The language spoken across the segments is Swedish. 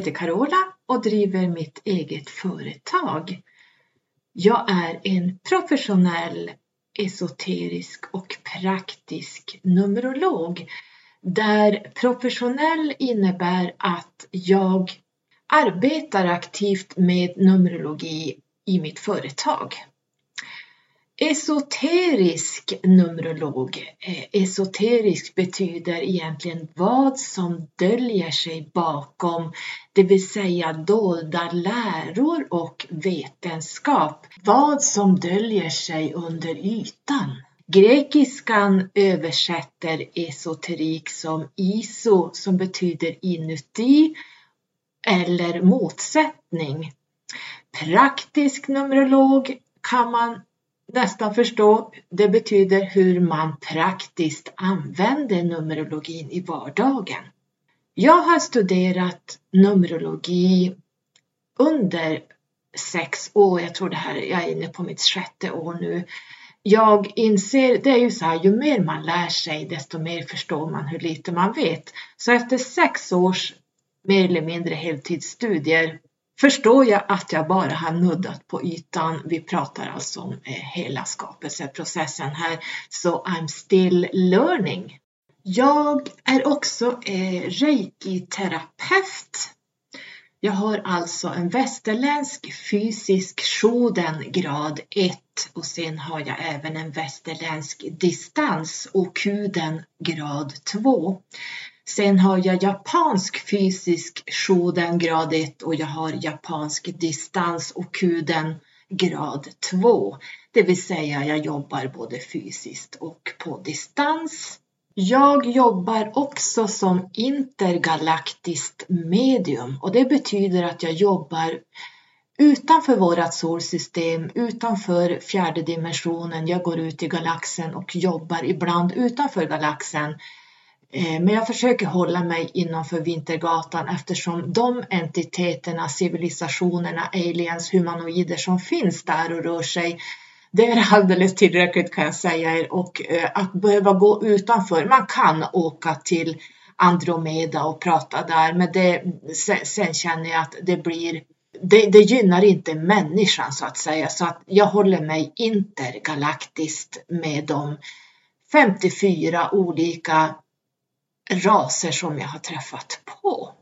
heter Carola och driver mitt eget företag. Jag är en professionell esoterisk och praktisk numerolog där professionell innebär att jag arbetar aktivt med numerologi i mitt företag. Esoterisk numerolog. Eh, esoterisk betyder egentligen vad som döljer sig bakom, det vill säga dolda läror och vetenskap. Vad som döljer sig under ytan. Grekiskan översätter esoterik som iso som betyder inuti eller motsättning. Praktisk numerolog kan man nästan förstå. Det betyder hur man praktiskt använder numerologin i vardagen. Jag har studerat numerologi under sex år. Jag tror det här, jag är inne på mitt sjätte år nu. Jag inser, det är ju så här, ju mer man lär sig desto mer förstår man hur lite man vet. Så efter sex års mer eller mindre heltidsstudier förstår jag att jag bara har nuddat på ytan. Vi pratar alltså om eh, hela skapelseprocessen här, så I'm still learning. Jag är också eh, reiki-terapeut. Jag har alltså en västerländsk fysisk Shoden grad 1 och sen har jag även en västerländsk distans och kuden grad 2. Sen har jag japansk fysisk Shoden grad 1 och jag har japansk distans och kuden grad 2. Det vill säga jag jobbar både fysiskt och på distans. Jag jobbar också som intergalaktiskt medium och det betyder att jag jobbar utanför vårat solsystem, utanför fjärde dimensionen. Jag går ut i galaxen och jobbar ibland utanför galaxen Eh, men jag försöker hålla mig innanför Vintergatan eftersom de entiteterna, civilisationerna, aliens, humanoider som finns där och rör sig det är alldeles tillräckligt kan jag säga er och eh, att behöva gå utanför. Man kan åka till Andromeda och prata där men det, sen känner jag att det blir det, det gynnar inte människan så att säga så att jag håller mig intergalaktiskt med de 54 olika raser som jag har träffat på.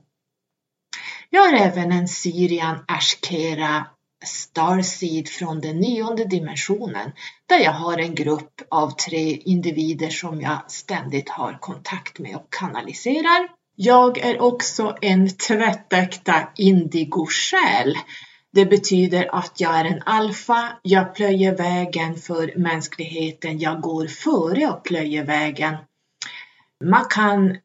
Jag har även en Syrian Ashkera Starseed från den nionde dimensionen där jag har en grupp av tre individer som jag ständigt har kontakt med och kanaliserar. Jag är också en tvättäkta indigo-själ. Det betyder att jag är en alfa, jag plöjer vägen för mänskligheten, jag går före och plöjer vägen man kan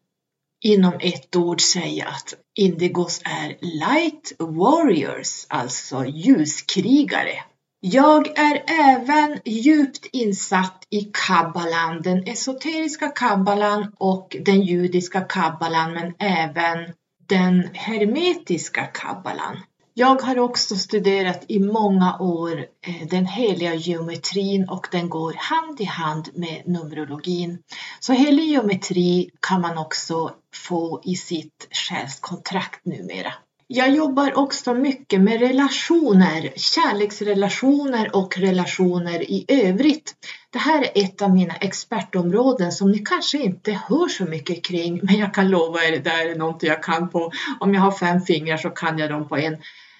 inom ett ord säga att indigos är light warriors, alltså ljuskrigare. Jag är även djupt insatt i kabbalan, den esoteriska kabbalan och den judiska kabbalan, men även den hermetiska kabbalan. Jag har också studerat i många år eh, den heliga geometrin och den går hand i hand med numerologin. Så helig geometri kan man också få i sitt själskontrakt numera. Jag jobbar också mycket med relationer, kärleksrelationer och relationer i övrigt. Det här är ett av mina expertområden som ni kanske inte hör så mycket kring, men jag kan lova er, det är något jag kan på, om jag har fem fingrar så kan jag dem på en.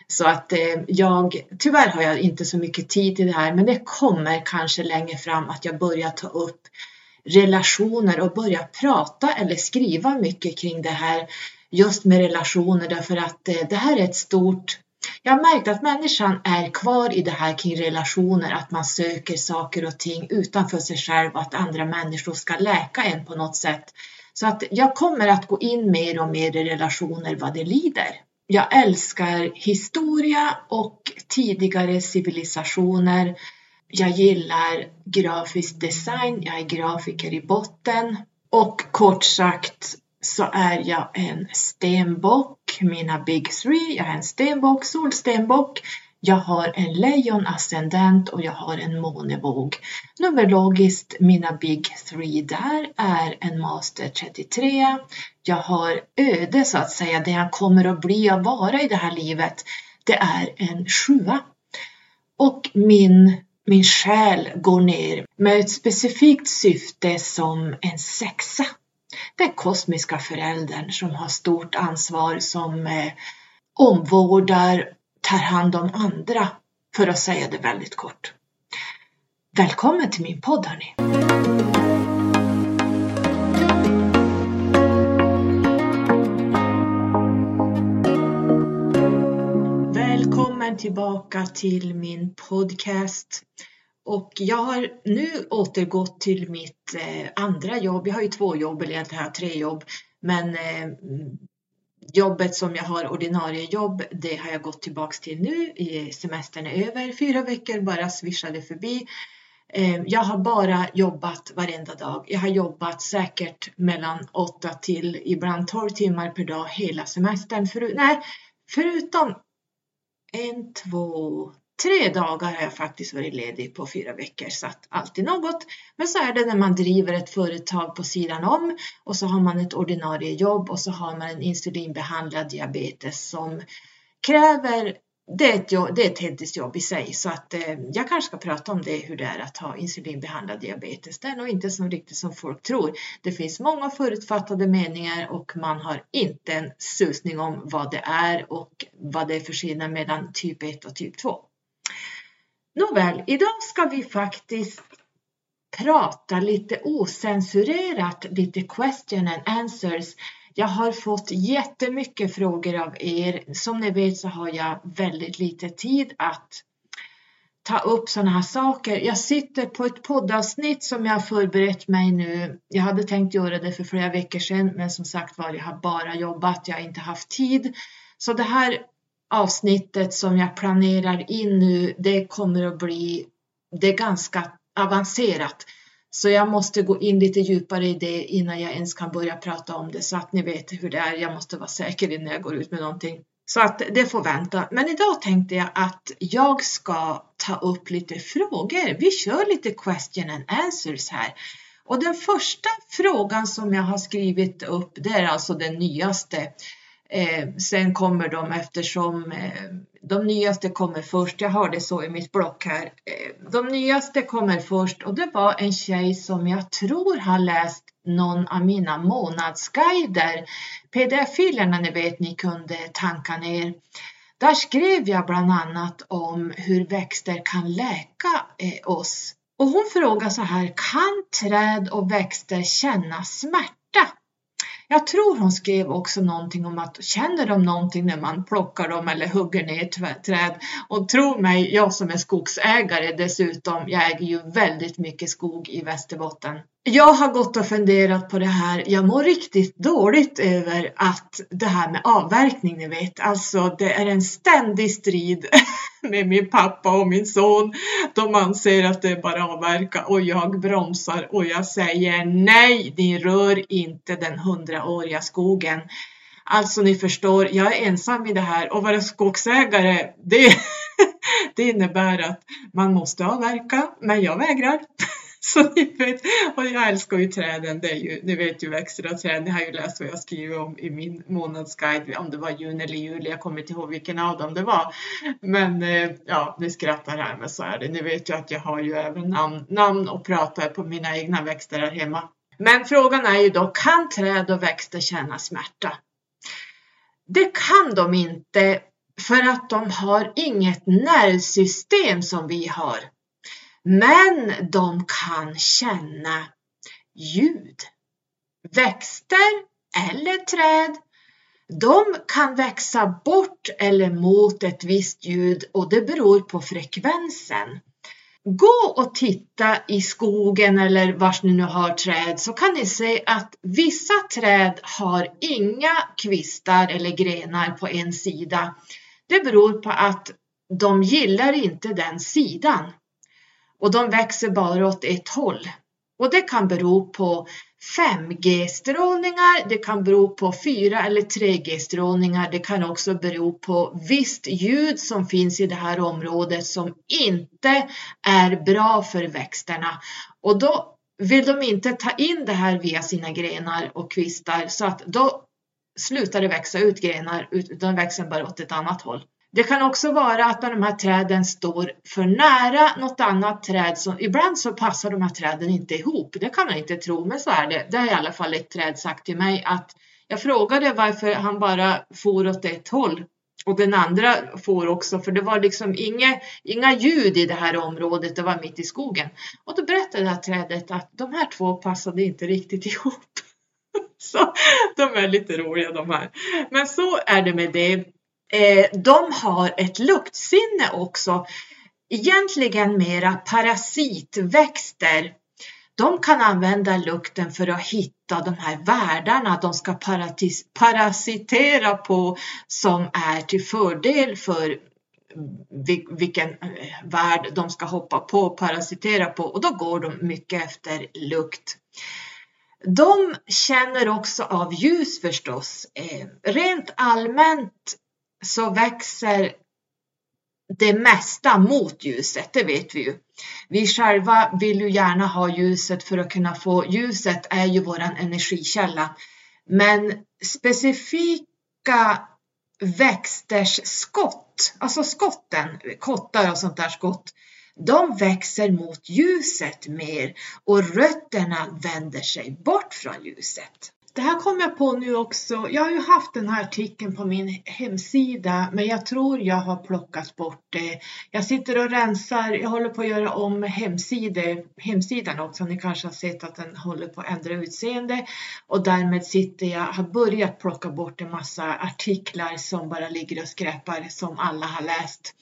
Så att eh, jag, tyvärr har jag inte så mycket tid till det här, men det kommer kanske längre fram att jag börjar ta upp relationer och börja prata eller skriva mycket kring det här just med relationer därför att eh, det här är ett stort jag har märkt att människan är kvar i det här kring relationer, att man söker saker och ting utanför sig själv och att andra människor ska läka en på något sätt. Så att jag kommer att gå in mer och mer i relationer vad det lider. Jag älskar historia och tidigare civilisationer. Jag gillar grafisk design, jag är grafiker i botten och kort sagt så är jag en stenbock, mina big three. Jag är en stenbock, solstenbock, jag har en lejonascendent och jag har en månevåg. Numerologiskt, mina big three där är en master 33. Jag har öde så att säga, det jag kommer att bli och vara i det här livet. Det är en sjua. Och min, min själ går ner med ett specifikt syfte som en sexa. Den kosmiska föräldern som har stort ansvar, som eh, omvårdar tar hand om andra, för att säga det väldigt kort. Välkommen till min podd hörni! Välkommen tillbaka till min podcast. Och jag har nu återgått till mitt eh, andra jobb. Jag har ju två jobb, eller egentligen har jag tre jobb. Men eh, jobbet som jag har ordinarie jobb, det har jag gått tillbaks till nu. Semestern är över, fyra veckor bara svischade förbi. Eh, jag har bara jobbat varenda dag. Jag har jobbat säkert mellan åtta till ibland tolv timmar per dag hela semestern. För, nej, förutom en, två, Tre dagar har jag faktiskt varit ledig på fyra veckor, så att alltid något. Men så är det när man driver ett företag på sidan om och så har man ett ordinarie jobb och så har man en insulinbehandlad diabetes som kräver det är, ett jobb, det är ett heltidsjobb i sig så att eh, jag kanske ska prata om det, hur det är att ha insulinbehandlad diabetes. Det är nog inte så riktigt som folk tror. Det finns många förutfattade meningar och man har inte en susning om vad det är och vad det är för skillnad mellan typ 1 och typ 2. Nåväl, idag ska vi faktiskt prata lite osensurerat, lite question and answers. Jag har fått jättemycket frågor av er. Som ni vet så har jag väldigt lite tid att ta upp sådana här saker. Jag sitter på ett poddavsnitt som jag har förberett mig nu. Jag hade tänkt göra det för flera veckor sedan, men som sagt var, jag har bara jobbat. Jag har inte haft tid. Så det här avsnittet som jag planerar in nu, det kommer att bli, det är ganska avancerat. Så jag måste gå in lite djupare i det innan jag ens kan börja prata om det så att ni vet hur det är. Jag måste vara säker innan jag går ut med någonting. Så att det får vänta. Men idag tänkte jag att jag ska ta upp lite frågor. Vi kör lite question and answers här. Och den första frågan som jag har skrivit upp, det är alltså den nyaste. Eh, sen kommer de eftersom eh, de nyaste kommer först. Jag har det så i mitt block här. Eh, de nyaste kommer först och det var en tjej som jag tror har läst någon av mina månadsguider. Pdf-filerna ni vet ni kunde tanka ner. Där skrev jag bland annat om hur växter kan läka eh, oss. Och hon frågar så här, kan träd och växter känna smärta? Jag tror hon skrev också någonting om att känner de någonting när man plockar dem eller hugger ner träd? Och tro mig, jag som är skogsägare dessutom, jag äger ju väldigt mycket skog i Västerbotten. Jag har gått och funderat på det här. Jag mår riktigt dåligt över att det här med avverkning, ni vet, alltså det är en ständig strid med min pappa och min son. De anser att det är bara avverka och jag bromsar och jag säger nej, ni rör inte den hundraåriga skogen. Alltså ni förstår, jag är ensam i det här och vara skogsägare, det, det innebär att man måste avverka, men jag vägrar. Så ni vet, och jag älskar ju träden, det är ju, ni vet ju växter och träd, ni har ju läst vad jag skriver om i min månadsguide, om det var juni eller juli, jag kommer inte ihåg vilken av dem det var. Men eh, ja, ni skrattar här, men så är det. Ni vet ju att jag har ju även namn, namn och pratar på mina egna växter här hemma. Men frågan är ju då, kan träd och växter känna smärta? Det kan de inte för att de har inget nervsystem som vi har. Men de kan känna ljud. Växter eller träd, de kan växa bort eller mot ett visst ljud och det beror på frekvensen. Gå och titta i skogen eller vars ni nu har träd så kan ni se att vissa träd har inga kvistar eller grenar på en sida. Det beror på att de gillar inte den sidan och de växer bara åt ett håll. Och det kan bero på 5G-strålningar, det kan bero på 4 eller 3G-strålningar, det kan också bero på visst ljud som finns i det här området som inte är bra för växterna. Och då vill de inte ta in det här via sina grenar och kvistar så att då slutar det växa ut grenar utan växer bara åt ett annat håll. Det kan också vara att när de här träden står för nära något annat träd, Så ibland så passar de här träden inte ihop. Det kan man inte tro, men så är det. Det har i alla fall ett träd sagt till mig att jag frågade varför han bara for åt ett håll och den andra får också, för det var liksom inga, inga ljud i det här området, det var mitt i skogen. Och då berättade det här trädet att de här två passade inte riktigt ihop. Så de är lite roliga de här. Men så är det med det. Eh, de har ett luktsinne också. Egentligen mera parasitväxter. De kan använda lukten för att hitta de här världarna de ska parasitera på som är till fördel för vilken eh, värld de ska hoppa på och parasitera på och då går de mycket efter lukt. De känner också av ljus förstås. Eh, rent allmänt så växer det mesta mot ljuset, det vet vi ju. Vi själva vill ju gärna ha ljuset för att kunna få ljuset är ju våran energikälla. Men specifika växters skott, alltså skotten, kottar och sånt där skott, de växer mot ljuset mer och rötterna vänder sig bort från ljuset. Det här kom jag på nu också. Jag har ju haft den här artikeln på min hemsida, men jag tror jag har plockat bort det. Jag sitter och rensar, jag håller på att göra om hemside, hemsidan också. Ni kanske har sett att den håller på att ändra utseende och därmed sitter jag, har börjat plocka bort en massa artiklar som bara ligger och skräpar som alla har läst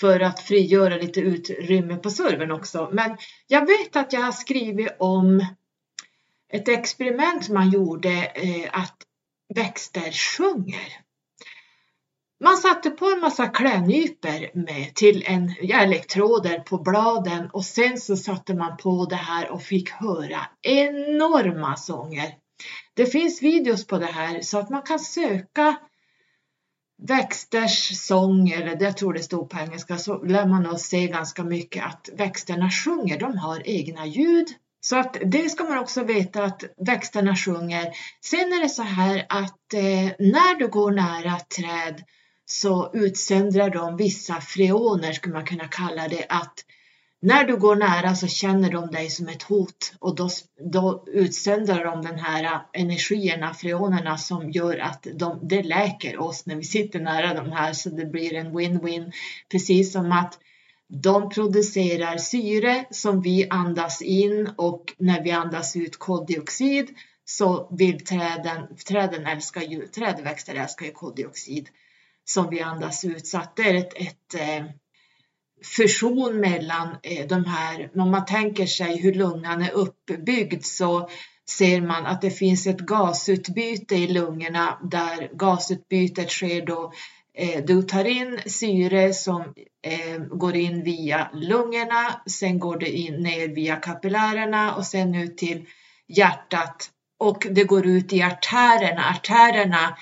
för att frigöra lite utrymme på servern också. Men jag vet att jag har skrivit om ett experiment som man gjorde eh, att växter sjunger. Man satte på en massa klädnypor med till en elektroder på bladen och sen så satte man på det här och fick höra enorma sånger. Det finns videos på det här så att man kan söka växters sång, eller jag tror det stod på engelska, så lär man nog se ganska mycket att växterna sjunger. De har egna ljud så att det ska man också veta att växterna sjunger. Sen är det så här att eh, när du går nära träd så utsöndrar de vissa freoner, skulle man kunna kalla det, att när du går nära så känner de dig som ett hot och då, då utsöndrar de den här eh, energierna, freonerna som gör att de, det läker oss när vi sitter nära de här så det blir en win-win. Precis som att de producerar syre som vi andas in och när vi andas ut koldioxid så vill träden, träden älskar ju, trädväxter älskar ju koldioxid som vi andas ut. Så att det är ett, ett eh, fusion mellan eh, de här, om man tänker sig hur lungan är uppbyggd så ser man att det finns ett gasutbyte i lungorna där gasutbytet sker då Eh, du tar in syre som eh, går in via lungorna, sen går det in ner via kapillärerna och sen ut till hjärtat. Och det går ut i artärerna. Artärerna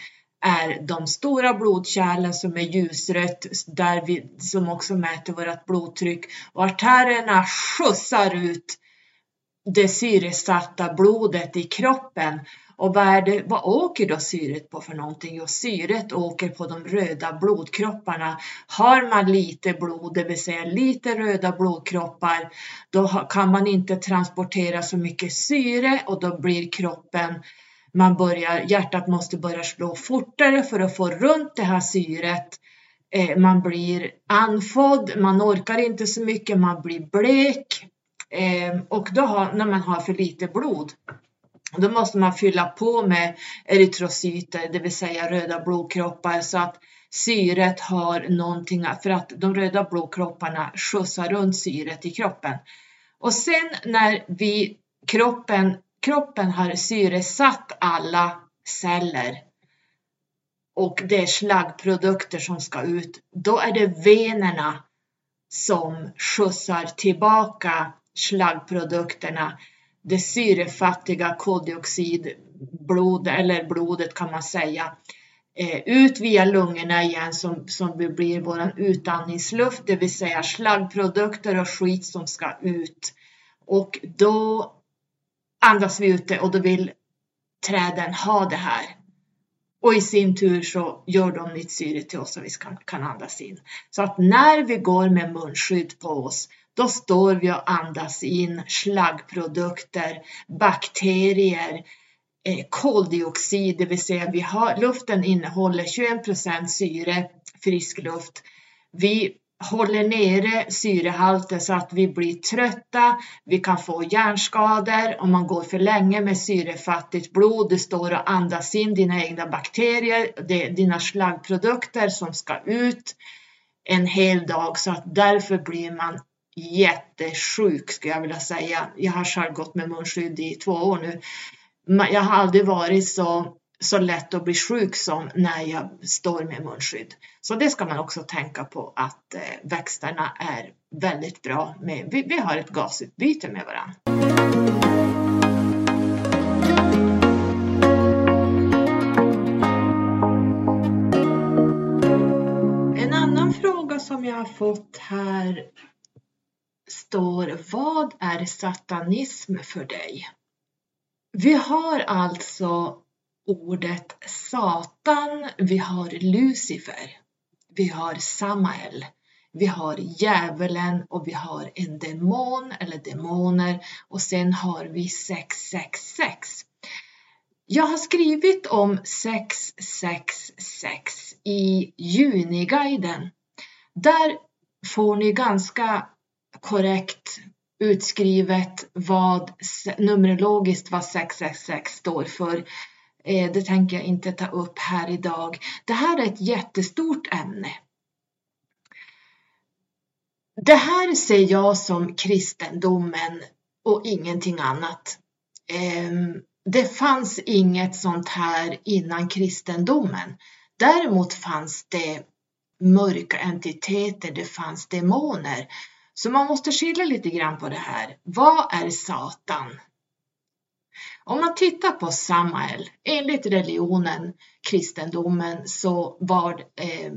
är de stora blodkärlen som är ljusrött, där vi, som också mäter vårt blodtryck. Och artärerna skjutsar ut det syresatta blodet i kroppen och vad, är det, vad åker då syret på för någonting? Jo, syret åker på de röda blodkropparna. Har man lite blod, det vill säga lite röda blodkroppar, då kan man inte transportera så mycket syre och då blir kroppen man börjar, hjärtat måste börja slå fortare för att få runt det här syret. Eh, man blir andfådd, man orkar inte så mycket, man blir blek. Eh, och då har, när man har för lite blod då måste man fylla på med erytrocyter, det vill säga röda blodkroppar så att syret har någonting, för att de röda blodkropparna skjutsar runt syret i kroppen. Och sen när vi, kroppen, kroppen har syresatt alla celler och det är slaggprodukter som ska ut, då är det venerna som skjutsar tillbaka slaggprodukterna det syrefattiga koldioxidblodet, eller blodet kan man säga, eh, ut via lungorna igen som, som blir vår utandningsluft, det vill säga slaggprodukter och skit som ska ut. Och då andas vi ut det och då vill träden ha det här. Och i sin tur så gör de nytt syre till oss så vi ska, kan andas in. Så att när vi går med munskydd på oss, då står vi och andas in slaggprodukter, bakterier, eh, koldioxid, det vill säga vi har, luften innehåller 21 procent syre, frisk luft. Vi håller nere syrehalten så att vi blir trötta, vi kan få hjärnskador om man går för länge med syrefattigt blod, du står och andas in dina egna bakterier, det är dina slaggprodukter som ska ut en hel dag så att därför blir man jättesjuk skulle jag vilja säga. Jag har själv gått med munskydd i två år nu. Jag har aldrig varit så så lätt att bli sjuk som när jag står med munskydd. Så det ska man också tänka på att eh, växterna är väldigt bra med. Vi, vi har ett gasutbyte med varandra. En annan fråga som jag har fått här står Vad är satanism för dig? Vi har alltså ordet Satan, vi har Lucifer, vi har Samael, vi har djävulen och vi har en demon eller demoner och sen har vi 666. Jag har skrivit om 666 i Juniguiden. Där får ni ganska korrekt utskrivet vad numerologiskt vad 666 står för. Eh, det tänker jag inte ta upp här idag. Det här är ett jättestort ämne. Det här ser jag som kristendomen och ingenting annat. Ehm, det fanns inget sånt här innan kristendomen. Däremot fanns det mörka entiteter, det fanns demoner. Så man måste skilja lite grann på det här. Vad är Satan? Om man tittar på Samael, enligt religionen, kristendomen, så var eh,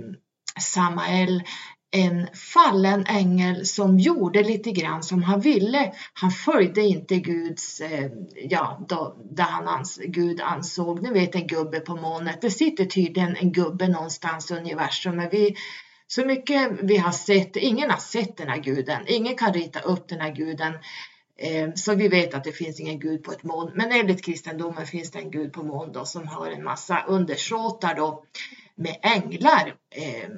Samael en fallen ängel som gjorde lite grann som han ville. Han följde inte Guds, eh, ja, då, där han ans Gud ansåg, ni vet en gubbe på molnet. Det sitter tydligen en gubbe någonstans i universum, men vi, så mycket vi har sett, ingen har sett den här guden, ingen kan rita upp den här guden. Eh, så vi vet att det finns ingen gud på ett moln. Men enligt kristendomen finns det en gud på moln då, som har en massa undersåtar då med änglar. Eh,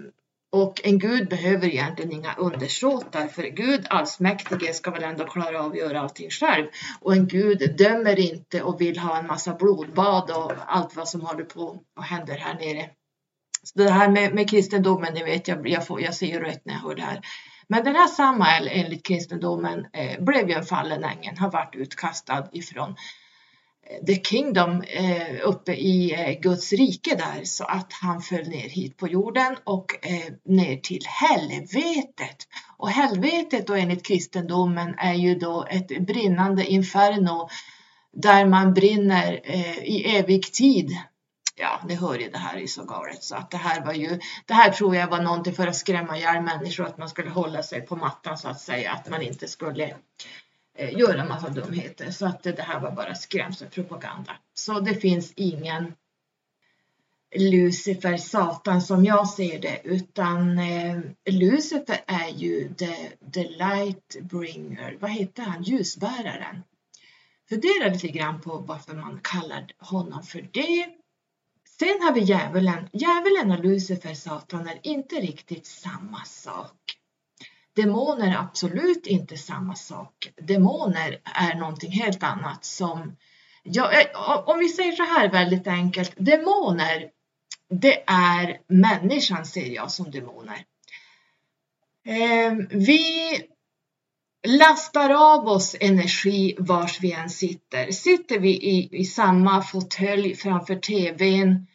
och en gud behöver egentligen inga undersåtar för Gud allsmäktige ska väl ändå klara av att göra allting själv. Och en gud dömer inte och vill ha en massa blodbad och allt vad som håller på och händer här nere. Så det här med, med kristendomen, ni vet, jag, jag, får, jag ser ju rätt när jag hör det här. Men den här Samael enligt kristendomen eh, blev ju en fallen ängel, har varit utkastad ifrån eh, the kingdom eh, uppe i eh, Guds rike där så att han föll ner hit på jorden och eh, ner till helvetet. Och helvetet då enligt kristendomen är ju då ett brinnande inferno där man brinner eh, i evig tid ja, ni hör ju det här är så galet så att det här var ju, det här tror jag var någonting för att skrämma ihjäl människor, att man skulle hålla sig på mattan så att säga, att man inte skulle eh, göra massa dumheter. Så att det, det här var bara skrämselpropaganda. Så det finns ingen Lucifer, Satan som jag ser det, utan eh, Lucifer är ju the, the light bringer, vad heter han, ljusbäraren. Fundera lite grann på varför man kallar honom för det Sen har vi djävulen. Djävulen och Lucifer, Satan, är inte riktigt samma sak. Demoner är absolut inte samma sak. Demoner är någonting helt annat som, ja, eh, om vi säger så här väldigt enkelt, demoner, det är människan ser jag som demoner. Ehm, vi lastar av oss energi vars vi än sitter. Sitter vi i, i samma fåtölj framför TVn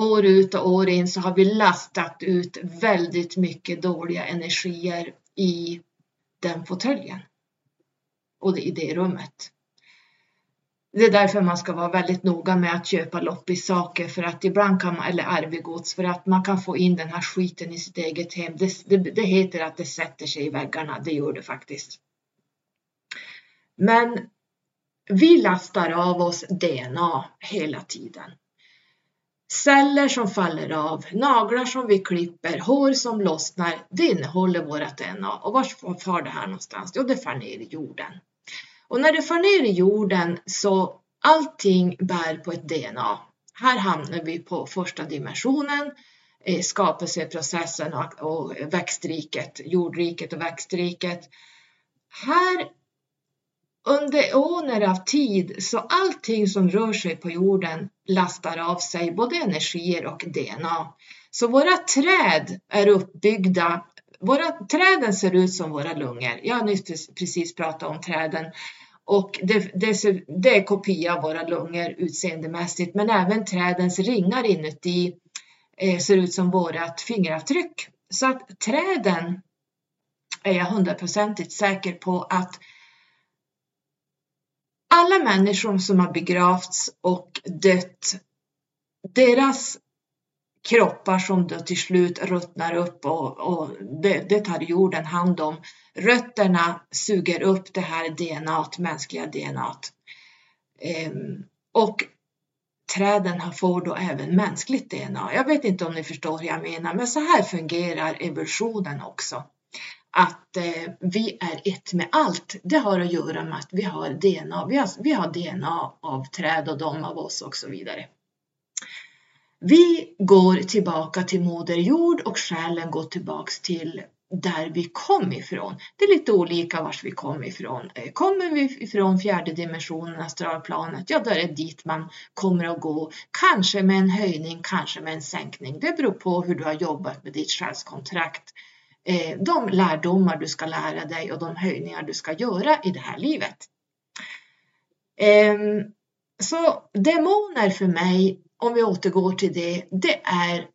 år ut och år in så har vi lastat ut väldigt mycket dåliga energier i den fåtöljen och i det rummet. det är därför man ska vara väldigt noga med att köpa loppissaker för att ibland kan man, eller arvegods, för att man kan få in den här skiten i sitt eget hem. Det, det, det heter att det sätter sig i väggarna, det gör det faktiskt. Men vi lastar av oss DNA hela tiden. Celler som faller av, naglar som vi klipper, hår som lossnar, det innehåller vårt DNA. Och var far det här någonstans? Jo, det far ner i jorden. Och när det far ner i jorden så allting bär på ett DNA. Här hamnar vi på första dimensionen, skapelseprocessen och växtriket, jordriket och växtriket. Här under åner av tid så allting som rör sig på jorden lastar av sig både energier och DNA. Så våra träd är uppbyggda, våra träden ser ut som våra lungor. Jag har nyss precis pratat om träden och det, det, det är kopia av våra lungor utseendemässigt men även trädens ringar inuti eh, ser ut som vårat fingeravtryck. Så att träden är jag hundraprocentigt säker på att alla människor som har begravts och dött, deras kroppar som då till slut ruttnar upp och, och det, det, tar jorden hand om. Rötterna suger upp det här DNA, mänskliga DNA. Ehm, och träden får då även mänskligt DNA. Jag vet inte om ni förstår hur jag menar, men så här fungerar evolutionen också att eh, vi är ett med allt. Det har att göra med att vi har DNA. Vi har, vi har DNA av träd och de av oss och så vidare. Vi går tillbaka till Moder Jord och själen går tillbaks till där vi kom ifrån. Det är lite olika vars vi kom ifrån. Eh, kommer vi ifrån fjärde dimensionen, astralplanet, ja då är det dit man kommer att gå. Kanske med en höjning, kanske med en sänkning. Det beror på hur du har jobbat med ditt själskontrakt Eh, de lärdomar du ska lära dig och de höjningar du ska göra i det här livet. Ehm, så demoner för mig, om vi återgår till det, det är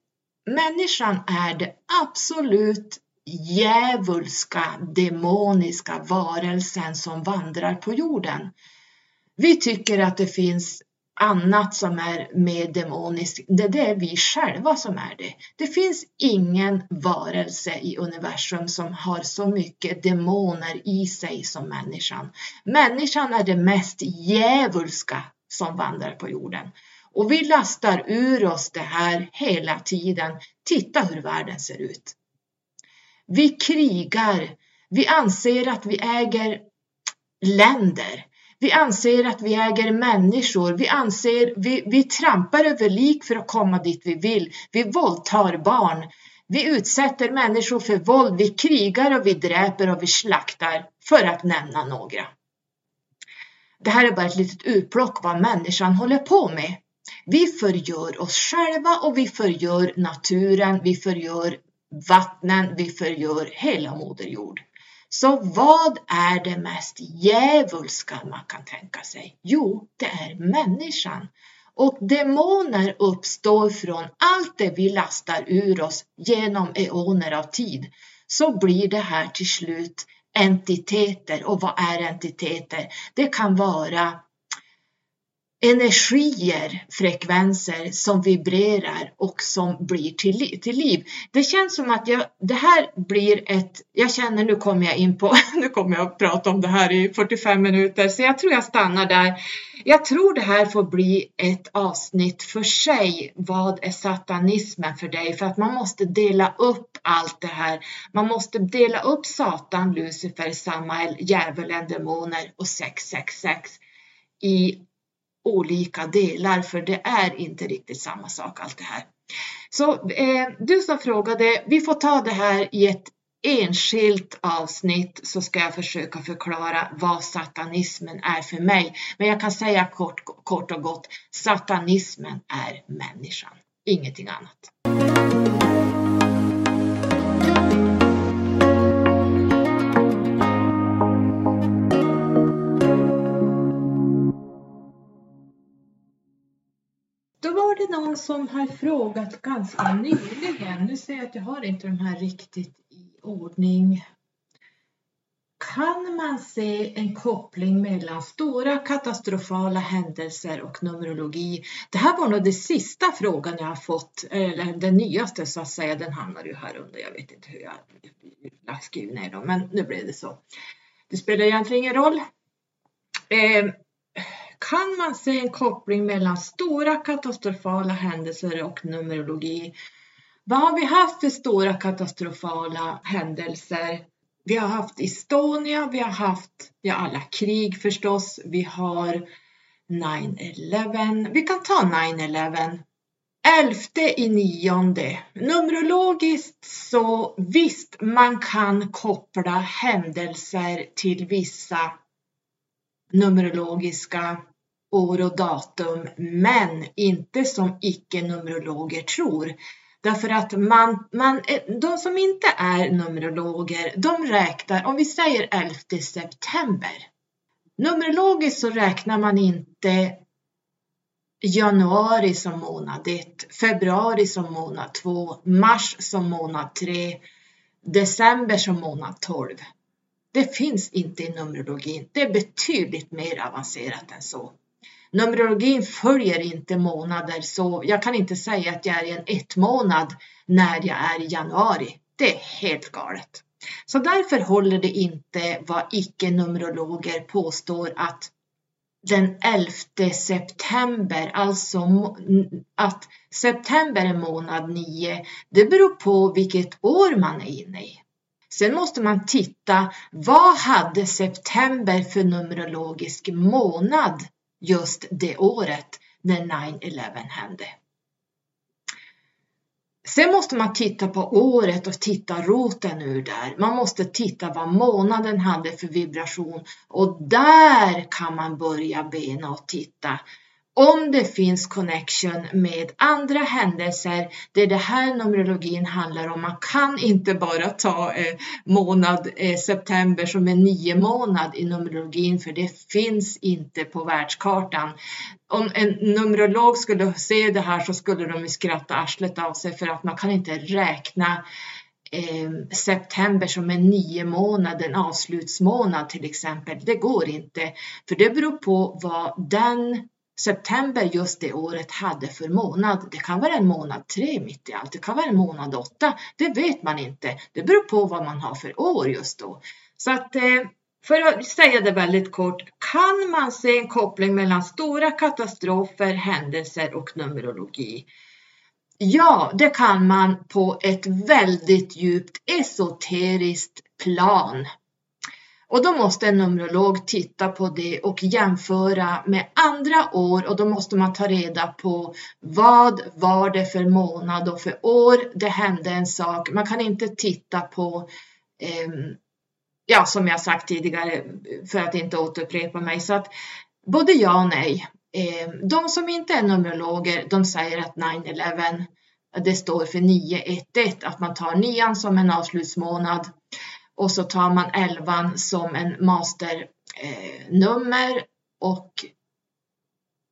människan är det absolut djävulska, demoniska varelsen som vandrar på jorden. Vi tycker att det finns annat som är mer demoniskt, det, det är vi själva som är det. Det finns ingen varelse i universum som har så mycket demoner i sig som människan. Människan är det mest djävulska som vandrar på jorden. Och vi lastar ur oss det här hela tiden. Titta hur världen ser ut. Vi krigar. Vi anser att vi äger länder. Vi anser att vi äger människor. Vi anser vi, vi trampar över lik för att komma dit vi vill. Vi våldtar barn. Vi utsätter människor för våld. Vi krigar och vi dräper och vi slaktar för att nämna några. Det här är bara ett litet utplock vad människan håller på med. Vi förgör oss själva och vi förgör naturen, vi förgör vattnen, vi förgör hela Moder Jord. Så vad är det mest djävulska man kan tänka sig? Jo, det är människan. Och demoner uppstår från allt det vi lastar ur oss genom eoner av tid. Så blir det här till slut entiteter. Och vad är entiteter? Det kan vara energier, frekvenser som vibrerar och som blir till, till liv. Det känns som att jag, det här blir ett, jag känner nu kommer jag in på, nu kommer jag att prata om det här i 45 minuter så jag tror jag stannar där. Jag tror det här får bli ett avsnitt för sig. Vad är satanismen för dig? För att man måste dela upp allt det här. Man måste dela upp Satan, Lucifer, Samael, djävulen, demoner och 666 i olika delar för det är inte riktigt samma sak allt det här. Så eh, du som frågade, vi får ta det här i ett enskilt avsnitt så ska jag försöka förklara vad satanismen är för mig. Men jag kan säga kort, kort och gott, satanismen är människan, ingenting annat. Var det någon som har frågat ganska nyligen. Nu ser jag att jag har inte de här riktigt i ordning. Kan man se en koppling mellan stora katastrofala händelser och Numerologi? Det här var nog den sista frågan jag har fått, eller den nyaste så att säga, den hamnar ju här under. Jag vet inte hur jag lagt skrivit ner dem, men nu blev det så. Det spelar egentligen ingen roll. Eh, kan man se en koppling mellan stora katastrofala händelser och Numerologi? Vad har vi haft för stora katastrofala händelser? Vi har haft Estonia, vi har haft ja, alla krig förstås, vi har 9-11. Vi kan ta 9-11. Elfte i nionde. Numerologiskt så visst, man kan koppla händelser till vissa numerologiska år och datum, men inte som icke-numerologer tror. Därför att man, man, eh, de som inte är numerologer, de räknar, om vi säger 11 september. Numerologiskt så räknar man inte januari som månad 1, februari som månad 2, mars som månad 3, december som månad 12. Det finns inte i numerologin. Det är betydligt mer avancerat än så. Numerologin följer inte månader så jag kan inte säga att jag är i en ett månad när jag är i januari. Det är helt galet. Så därför håller det inte vad icke-numerologer påstår att den 11 september, alltså att september är månad 9, det beror på vilket år man är inne i. Sen måste man titta, vad hade september för numerologisk månad just det året när 9-11 hände. Sen måste man titta på året och titta roten ur där. Man måste titta vad månaden hade för vibration och där kan man börja bena och titta om det finns connection med andra händelser, det är det här numerologin handlar om. Man kan inte bara ta eh, månad eh, september som en nio månad i numerologin, för det finns inte på världskartan. Om en numerolog skulle se det här så skulle de skratta arslet av sig för att man kan inte räkna eh, september som en nio månad, en avslutsmånad till exempel. Det går inte, för det beror på vad den september just det året hade för månad. Det kan vara en månad tre mitt i allt, det kan vara en månad åtta. Det vet man inte. Det beror på vad man har för år just då. Så att eh, för att säga det väldigt kort, kan man se en koppling mellan stora katastrofer, händelser och numerologi? Ja, det kan man på ett väldigt djupt esoteriskt plan. Och då måste en numerolog titta på det och jämföra med andra år och då måste man ta reda på vad var det för månad och för år det hände en sak. Man kan inte titta på, eh, ja som jag sagt tidigare för att inte återupprepa mig, så att både ja och nej. Eh, de som inte är numerologer, de säger att 9-11 det står för 911, att man tar nian som en avslutsmånad och så tar man elvan som en masternummer eh, och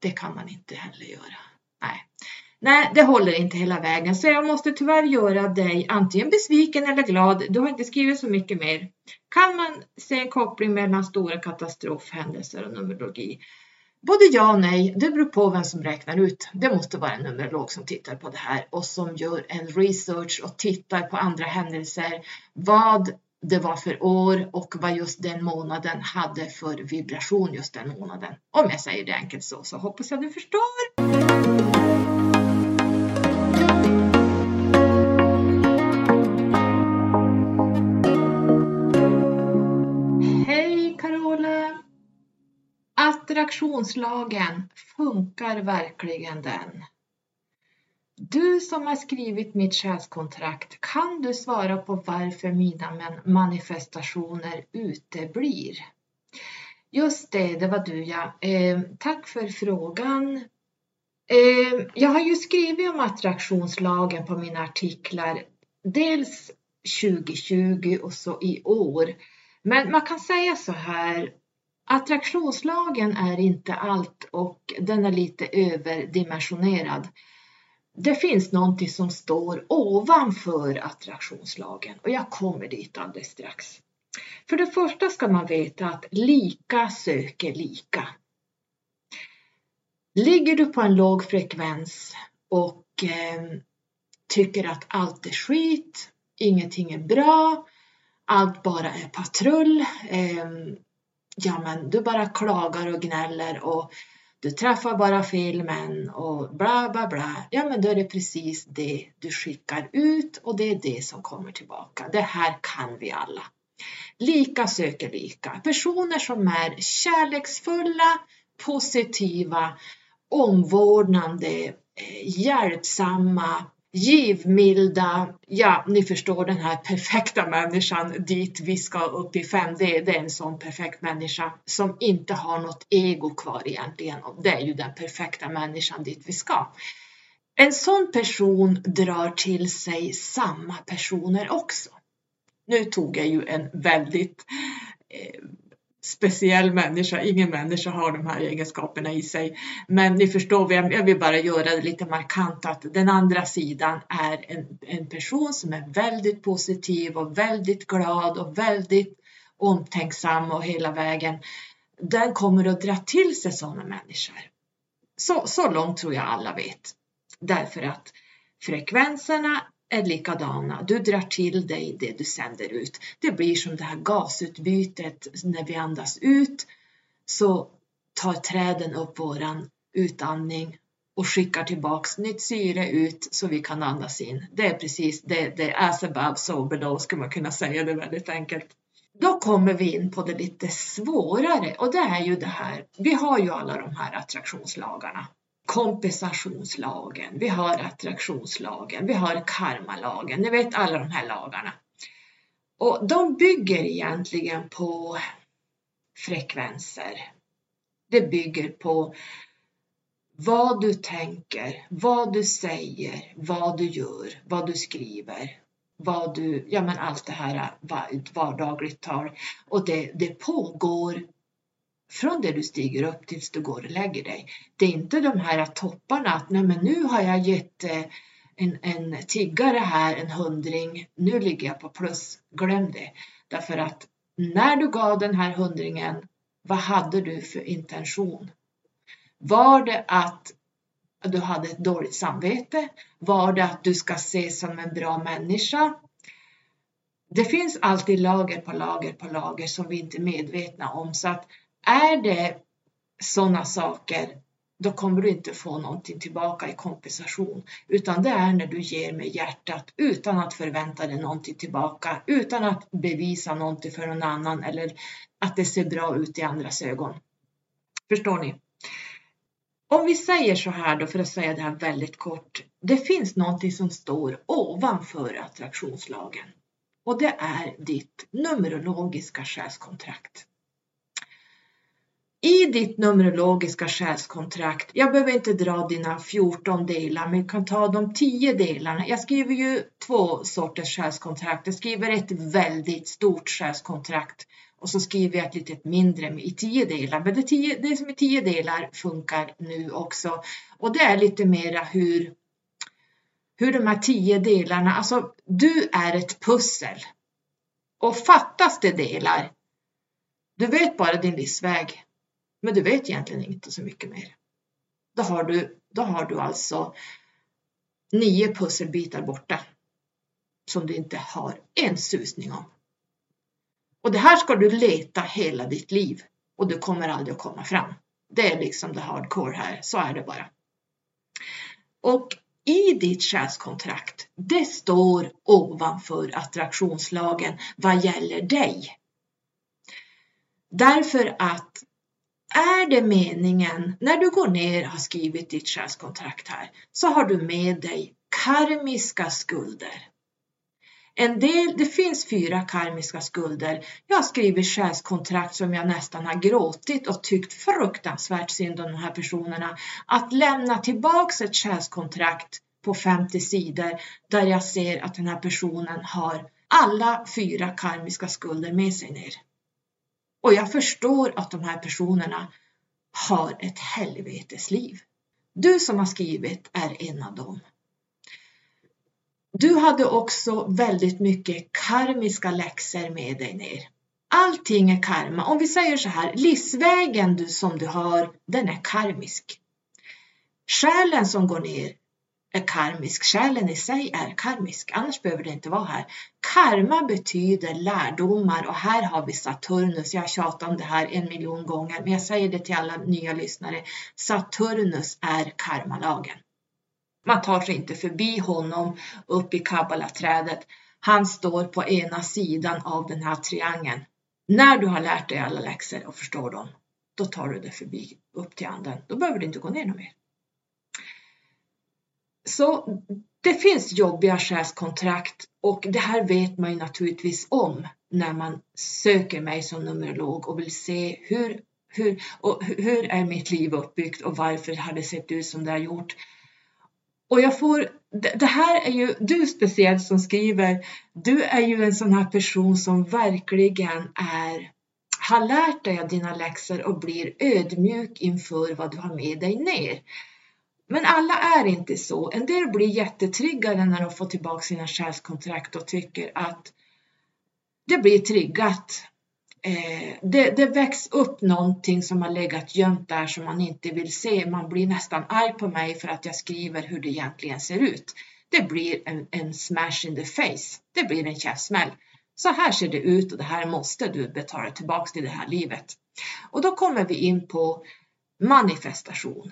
det kan man inte heller göra. Nej. Nej, det håller inte hela vägen så jag måste tyvärr göra dig antingen besviken eller glad. Du har inte skrivit så mycket mer. Kan man se en koppling mellan stora katastrofhändelser och numerologi? Både ja och nej, det beror på vem som räknar ut. Det måste vara en numerolog som tittar på det här och som gör en research och tittar på andra händelser. Vad det var för år och vad just den månaden hade för vibration just den månaden. Om jag säger det enkelt så, så hoppas jag du förstår. Hej Carola! Attraktionslagen, funkar verkligen den? Du som har skrivit mitt själskontrakt, kan du svara på varför mina manifestationer uteblir? Just det, det var du ja. Eh, tack för frågan. Eh, jag har ju skrivit om attraktionslagen på mina artiklar, dels 2020 och så i år. Men man kan säga så här, attraktionslagen är inte allt och den är lite överdimensionerad det finns någonting som står ovanför attraktionslagen och jag kommer dit alldeles strax. För det första ska man veta att lika söker lika. Ligger du på en låg frekvens och eh, tycker att allt är skit, ingenting är bra, allt bara är patrull, eh, ja men du bara klagar och gnäller och du träffar bara fel män och bla bla bla. Ja men då är det precis det du skickar ut och det är det som kommer tillbaka. Det här kan vi alla. Lika söker lika. Personer som är kärleksfulla, positiva, omvårdnande, eh, hjälpsamma, givmilda, ja, ni förstår den här perfekta människan dit vi ska upp i 5D. det är en sån perfekt människa som inte har något ego kvar egentligen. Och det är ju den perfekta människan dit vi ska. En sån person drar till sig samma personer också. Nu tog jag ju en väldigt eh, speciell människa. Ingen människa har de här egenskaperna i sig. Men ni förstår, jag vill bara göra det lite markant att den andra sidan är en, en person som är väldigt positiv och väldigt glad och väldigt omtänksam och hela vägen. Den kommer att dra till sig sådana människor. Så, så långt tror jag alla vet. Därför att frekvenserna är likadana. Du drar till dig det du sänder ut. Det blir som det här gasutbytet när vi andas ut så tar träden upp våran utandning och skickar tillbaks nytt syre ut så vi kan andas in. Det är precis det, det är as above so below skulle man kunna säga det väldigt enkelt. Då kommer vi in på det lite svårare och det är ju det här. Vi har ju alla de här attraktionslagarna kompensationslagen, vi har attraktionslagen, vi har karmalagen, ni vet alla de här lagarna. Och de bygger egentligen på frekvenser. Det bygger på vad du tänker, vad du säger, vad du gör, vad du skriver, vad du, ja men allt det här eh, vardagligt tal. Och det, det pågår från det du stiger upp tills du går och lägger dig. Det är inte de här topparna att nej men nu har jag gett eh, en, en tiggare här en hundring, nu ligger jag på plus. Glöm det. Därför att när du gav den här hundringen, vad hade du för intention? Var det att du hade ett dåligt samvete? Var det att du ska ses som en bra människa? Det finns alltid lager på lager på lager som vi inte är medvetna om så att är det sådana saker, då kommer du inte få någonting tillbaka i kompensation, utan det är när du ger med hjärtat utan att förvänta dig någonting tillbaka, utan att bevisa någonting för någon annan eller att det ser bra ut i andras ögon. Förstår ni? Om vi säger så här då, för att säga det här väldigt kort. Det finns någonting som står ovanför attraktionslagen och det är ditt numerologiska själskontrakt i ditt numerologiska själskontrakt, jag behöver inte dra dina 14 delar, men du kan ta de 10 delarna. Jag skriver ju två sorters själskontrakt. Jag skriver ett väldigt stort själskontrakt och så skriver jag ett litet mindre i 10 delar. Men det, tio, det som är 10 delar funkar nu också. Och det är lite mera hur, hur de här 10 delarna, alltså du är ett pussel. Och fattas det delar, du vet bara din livsväg men du vet egentligen inte så mycket mer. Då har du, då har du alltså nio pusselbitar borta som du inte har en susning om. Och det här ska du leta hela ditt liv och du kommer aldrig att komma fram. Det är liksom det hardcore här, så är det bara. Och i ditt själskontrakt, det står ovanför attraktionslagen vad gäller dig. Därför att är det meningen, när du går ner och har skrivit ditt själskontrakt här, så har du med dig karmiska skulder. En del, det finns fyra karmiska skulder. Jag har skrivit själskontrakt som jag nästan har gråtit och tyckt fruktansvärt synd om de här personerna. Att lämna tillbaks ett själskontrakt på 50 sidor där jag ser att den här personen har alla fyra karmiska skulder med sig ner. Och jag förstår att de här personerna har ett helvetesliv. Du som har skrivit är en av dem. Du hade också väldigt mycket karmiska läxor med dig ner. Allting är karma. Om vi säger så här, livsvägen du, som du har, den är karmisk. Själen som går ner är karmisk. Själen i sig är karmisk, annars behöver det inte vara här. Karma betyder lärdomar och här har vi Saturnus. Jag har tjatat om det här en miljon gånger, men jag säger det till alla nya lyssnare. Saturnus är karmalagen. Man tar sig inte förbi honom upp i kabbalaträdet. Han står på ena sidan av den här triangeln. När du har lärt dig alla läxor och förstår dem, då tar du dig förbi upp till anden. Då behöver du inte gå ner mer. Så det finns jobbiga själskontrakt och det här vet man ju naturligtvis om när man söker mig som numerolog och vill se hur, hur, och hur är mitt liv uppbyggt och varför har det sett ut som det har gjort. Och jag får, det här är ju du speciellt som skriver, du är ju en sån här person som verkligen är, har lärt dig av dina läxor och blir ödmjuk inför vad du har med dig ner. Men alla är inte så. En del blir jättetriggade när de får tillbaka sina själskontrakt och tycker att det blir triggat. Eh, det, det väcks upp någonting som har legat gömt där som man inte vill se. Man blir nästan arg på mig för att jag skriver hur det egentligen ser ut. Det blir en, en smash in the face. Det blir en käftsmäll. Så här ser det ut och det här måste du betala tillbaks till det här livet. Och då kommer vi in på manifestation.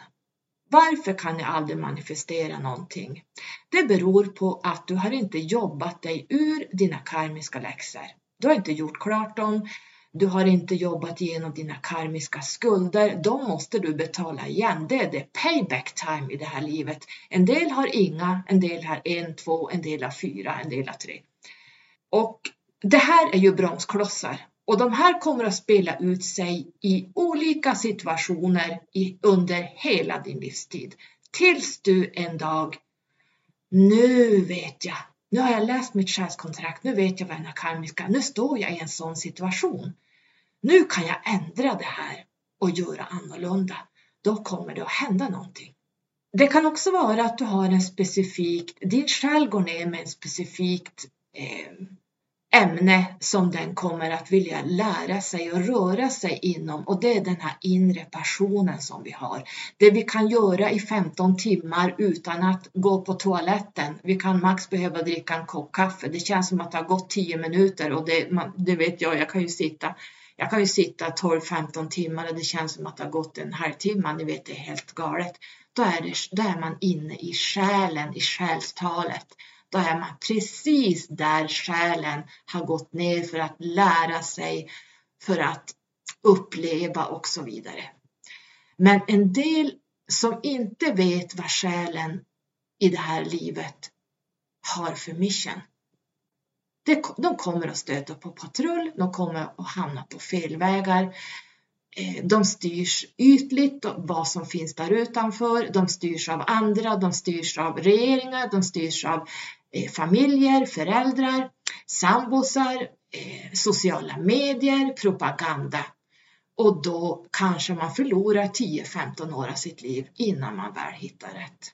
Varför kan jag aldrig manifestera någonting? Det beror på att du har inte jobbat dig ur dina karmiska läxor. Du har inte gjort klart dem. Du har inte jobbat igenom dina karmiska skulder. De måste du betala igen. Det är det payback time i det här livet. En del har inga, en del har en, två, en del har fyra, en del har tre. Och det här är ju bromsklossar och de här kommer att spela ut sig i olika situationer i, under hela din livstid. Tills du en dag, nu vet jag, nu har jag läst mitt själskontrakt, nu vet jag vad är karmiska, nu står jag i en sån situation. Nu kan jag ändra det här och göra annorlunda. Då kommer det att hända någonting. Det kan också vara att du har en specifik, din själ går ner med en specifikt eh, ämne som den kommer att vilja lära sig och röra sig inom och det är den här inre passionen som vi har. Det vi kan göra i 15 timmar utan att gå på toaletten. Vi kan max behöva dricka en kopp kaffe. Det känns som att det har gått 10 minuter och det, man, det vet jag, jag kan ju sitta jag kan ju sitta 12-15 timmar och det känns som att det har gått en halvtimme. Ni vet, det är helt galet. Då är, det, då är man inne i själen, i själstalet då är man precis där själen har gått ner för att lära sig, för att uppleva och så vidare. Men en del som inte vet vad själen i det här livet har för mission. De kommer att stöta på patrull, de kommer att hamna på fel vägar. Eh, de styrs ytligt, vad som finns där utanför, de styrs av andra, de styrs av regeringar, de styrs av Eh, familjer, föräldrar, sambosar, eh, sociala medier, propaganda. Och då kanske man förlorar 10-15 år av sitt liv innan man väl hittar rätt.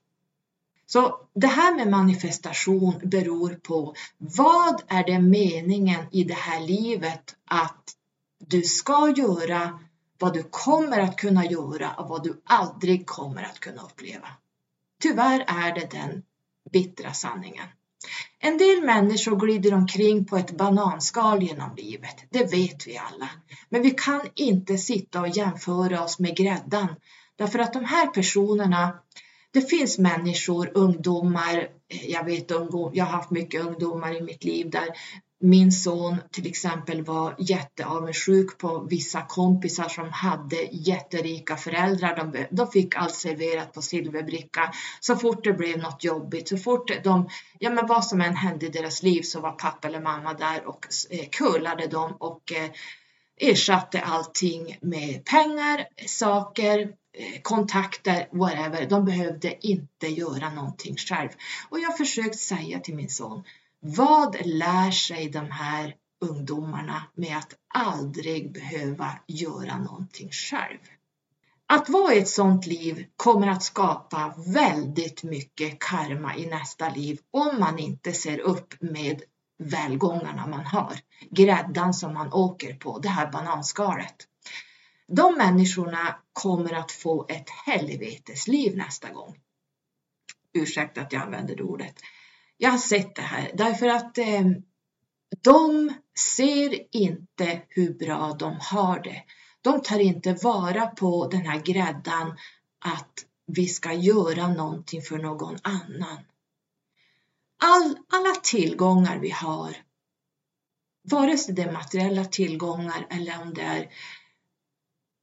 Så det här med manifestation beror på vad är det meningen i det här livet att du ska göra, vad du kommer att kunna göra och vad du aldrig kommer att kunna uppleva. Tyvärr är det den bittra sanningen. En del människor glider omkring på ett bananskal genom livet, det vet vi alla. Men vi kan inte sitta och jämföra oss med gräddan, därför att de här personerna, det finns människor, ungdomar, eh, jag vet jag har haft mycket ungdomar i mitt liv där min son till exempel var jätteavundsjuk på vissa kompisar som hade jätterika föräldrar. De, de fick allt serverat på silverbricka. Så fort det blev något jobbigt, så fort de, ja men vad som än hände i deras liv så var pappa eller mamma där och eh, kullade dem och eh, ersatte allting med pengar, saker, eh, kontakter, whatever. De behövde inte göra någonting själv. Och jag har försökt säga till min son, vad lär sig de här ungdomarna med att aldrig behöva göra någonting själv? Att vara i ett sådant liv kommer att skapa väldigt mycket karma i nästa liv om man inte ser upp med välgångarna man har. Gräddan som man åker på, det här bananskalet. De människorna kommer att få ett helvetesliv nästa gång. Ursäkta att jag använder det ordet. Jag har sett det här därför att eh, de ser inte hur bra de har det. De tar inte vara på den här gräddan att vi ska göra någonting för någon annan. All, alla tillgångar vi har, vare sig det är materiella tillgångar eller om det är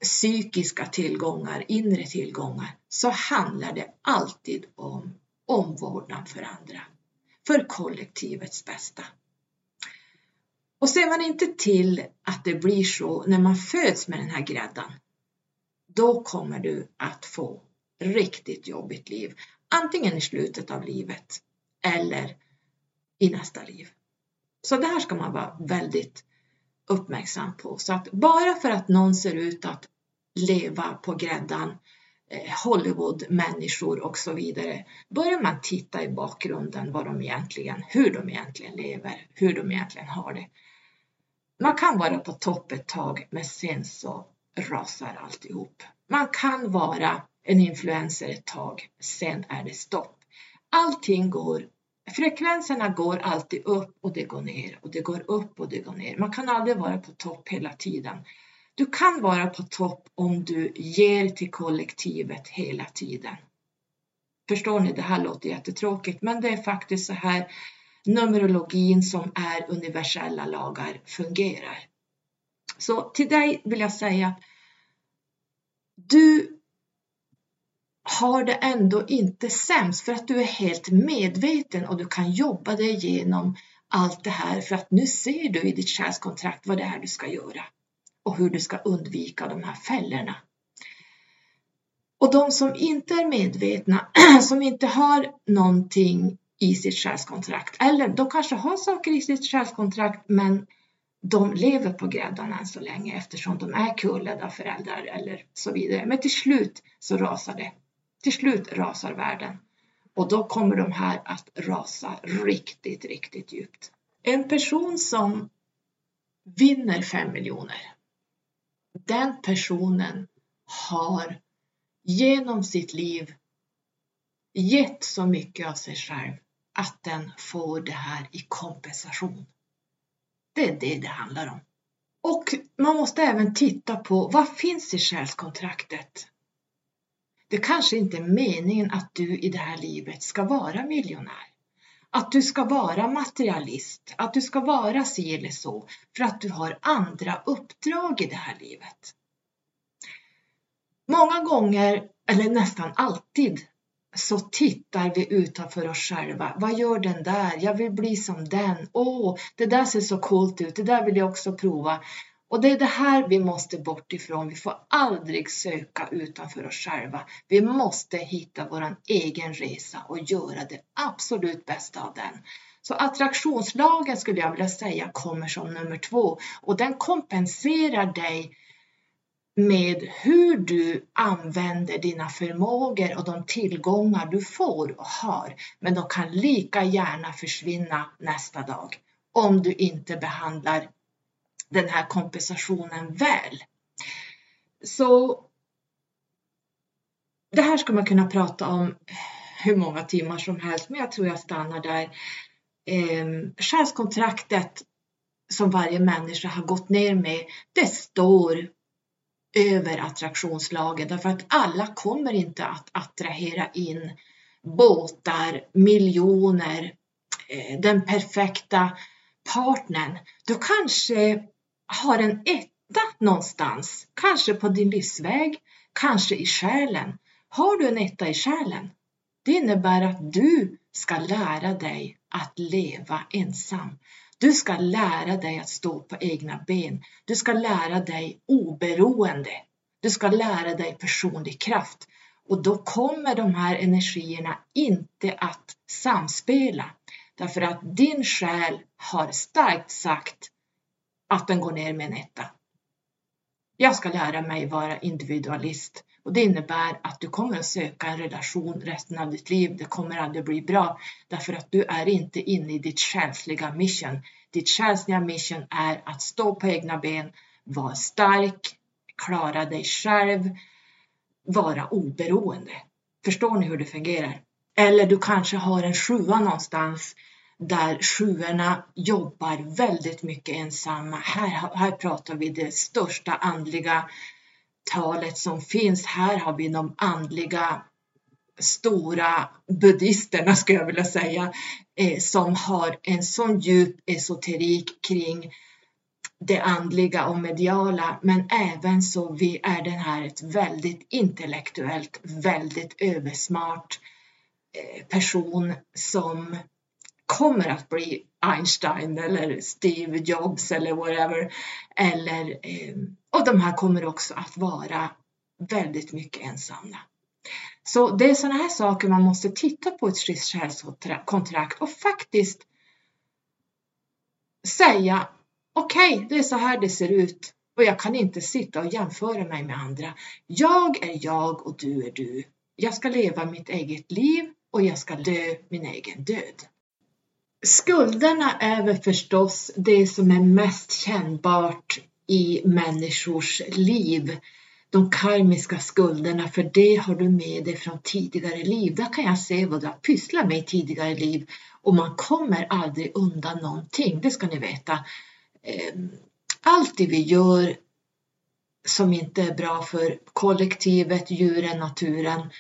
psykiska tillgångar, inre tillgångar, så handlar det alltid om omvårdnad för andra, för kollektivets bästa. Och ser man inte till att det blir så när man föds med den här gräddan, då kommer du att få riktigt jobbigt liv. Antingen i slutet av livet eller i nästa liv. Så det här ska man vara väldigt uppmärksam på. Så att bara för att någon ser ut att leva på gräddan, Eh, Hollywood-människor och så vidare, börjar man titta i bakgrunden vad de egentligen, hur de egentligen lever, hur de egentligen har det. Man kan vara på topp ett tag, men sen så rasar alltihop. Man kan vara en influencer ett tag, sen är det stopp. Allting går, frekvenserna går alltid upp och det går ner och det går upp och det går ner. Man kan aldrig vara på topp hela tiden. Du kan vara på topp om du ger till kollektivet hela tiden. Förstår ni, det här låter jättetråkigt, men det är faktiskt så här numerologin som är universella lagar fungerar. Så till dig vill jag säga, du har det ändå inte sämst för att du är helt medveten och du kan jobba dig igenom allt det här för att nu ser du i ditt själskontrakt vad det är du ska göra och hur du ska undvika de här fällorna. Och de som inte är medvetna, som inte har någonting i sitt själskontrakt, eller de kanske har saker i sitt själskontrakt men de lever på gräddan än så länge eftersom de är kullade föräldrar eller så vidare. Men till slut så rasar det. Till slut rasar världen och då kommer de här att rasa riktigt, riktigt djupt. En person som vinner fem miljoner den personen har genom sitt liv gett så mycket av sig själv att den får det här i kompensation. Det är det det handlar om. Och man måste även titta på vad finns i själskontraktet? Det kanske inte är meningen att du i det här livet ska vara miljonär. Att du ska vara materialist, att du ska vara si eller så, för att du har andra uppdrag i det här livet. Många gånger, eller nästan alltid, så tittar vi utanför oss själva. Vad gör den där? Jag vill bli som den. Åh, oh, det där ser så coolt ut. Det där vill jag också prova. Och det är det här vi måste bort ifrån. Vi får aldrig söka utanför oss själva. Vi måste hitta vår egen resa och göra det absolut bästa av den. Så attraktionslagen skulle jag vilja säga kommer som nummer två och den kompenserar dig med hur du använder dina förmågor och de tillgångar du får och har. Men de kan lika gärna försvinna nästa dag om du inte behandlar den här kompensationen väl. Så det här ska man kunna prata om hur många timmar som helst, men jag tror jag stannar där. Eh, själskontraktet som varje människa har gått ner med, det står över attraktionslagen därför att alla kommer inte att attrahera in båtar, miljoner, eh, den perfekta partnern. Då kanske har en etta någonstans, kanske på din livsväg, kanske i själen. Har du en etta i själen? Det innebär att du ska lära dig att leva ensam. Du ska lära dig att stå på egna ben. Du ska lära dig oberoende. Du ska lära dig personlig kraft. Och då kommer de här energierna inte att samspela. Därför att din själ har starkt sagt att den går ner med en etta. Jag ska lära mig vara individualist Och det innebär att du kommer att söka en relation resten av ditt liv. Det kommer aldrig bli bra därför att du är inte inne i ditt själsliga mission. Ditt själsliga mission är att stå på egna ben, vara stark, klara dig själv, vara oberoende. Förstår ni hur det fungerar? Eller du kanske har en sjua någonstans där sjuorna jobbar väldigt mycket ensamma. Här, här pratar vi det största andliga talet som finns. Här har vi de andliga stora buddhisterna skulle jag vilja säga, eh, som har en sån djup esoterik kring det andliga och mediala, men även så vi är den här ett väldigt intellektuellt, väldigt översmart eh, person som kommer att bli Einstein eller Steve Jobs eller whatever. Eller, eh, och de här kommer också att vara väldigt mycket ensamma. Så det är sådana här saker man måste titta på ett själskontrakt och faktiskt säga okej, okay, det är så här det ser ut och jag kan inte sitta och jämföra mig med andra. Jag är jag och du är du. Jag ska leva mitt eget liv och jag ska dö min egen död. Skulderna är väl förstås det som är mest kännbart i människors liv. De karmiska skulderna, för det har du med dig från tidigare liv. Där kan jag se vad du har pysslat med i tidigare liv och man kommer aldrig undan någonting, det ska ni veta. Ehm, allt det vi gör som inte är bra för kollektivet, djuren, naturen,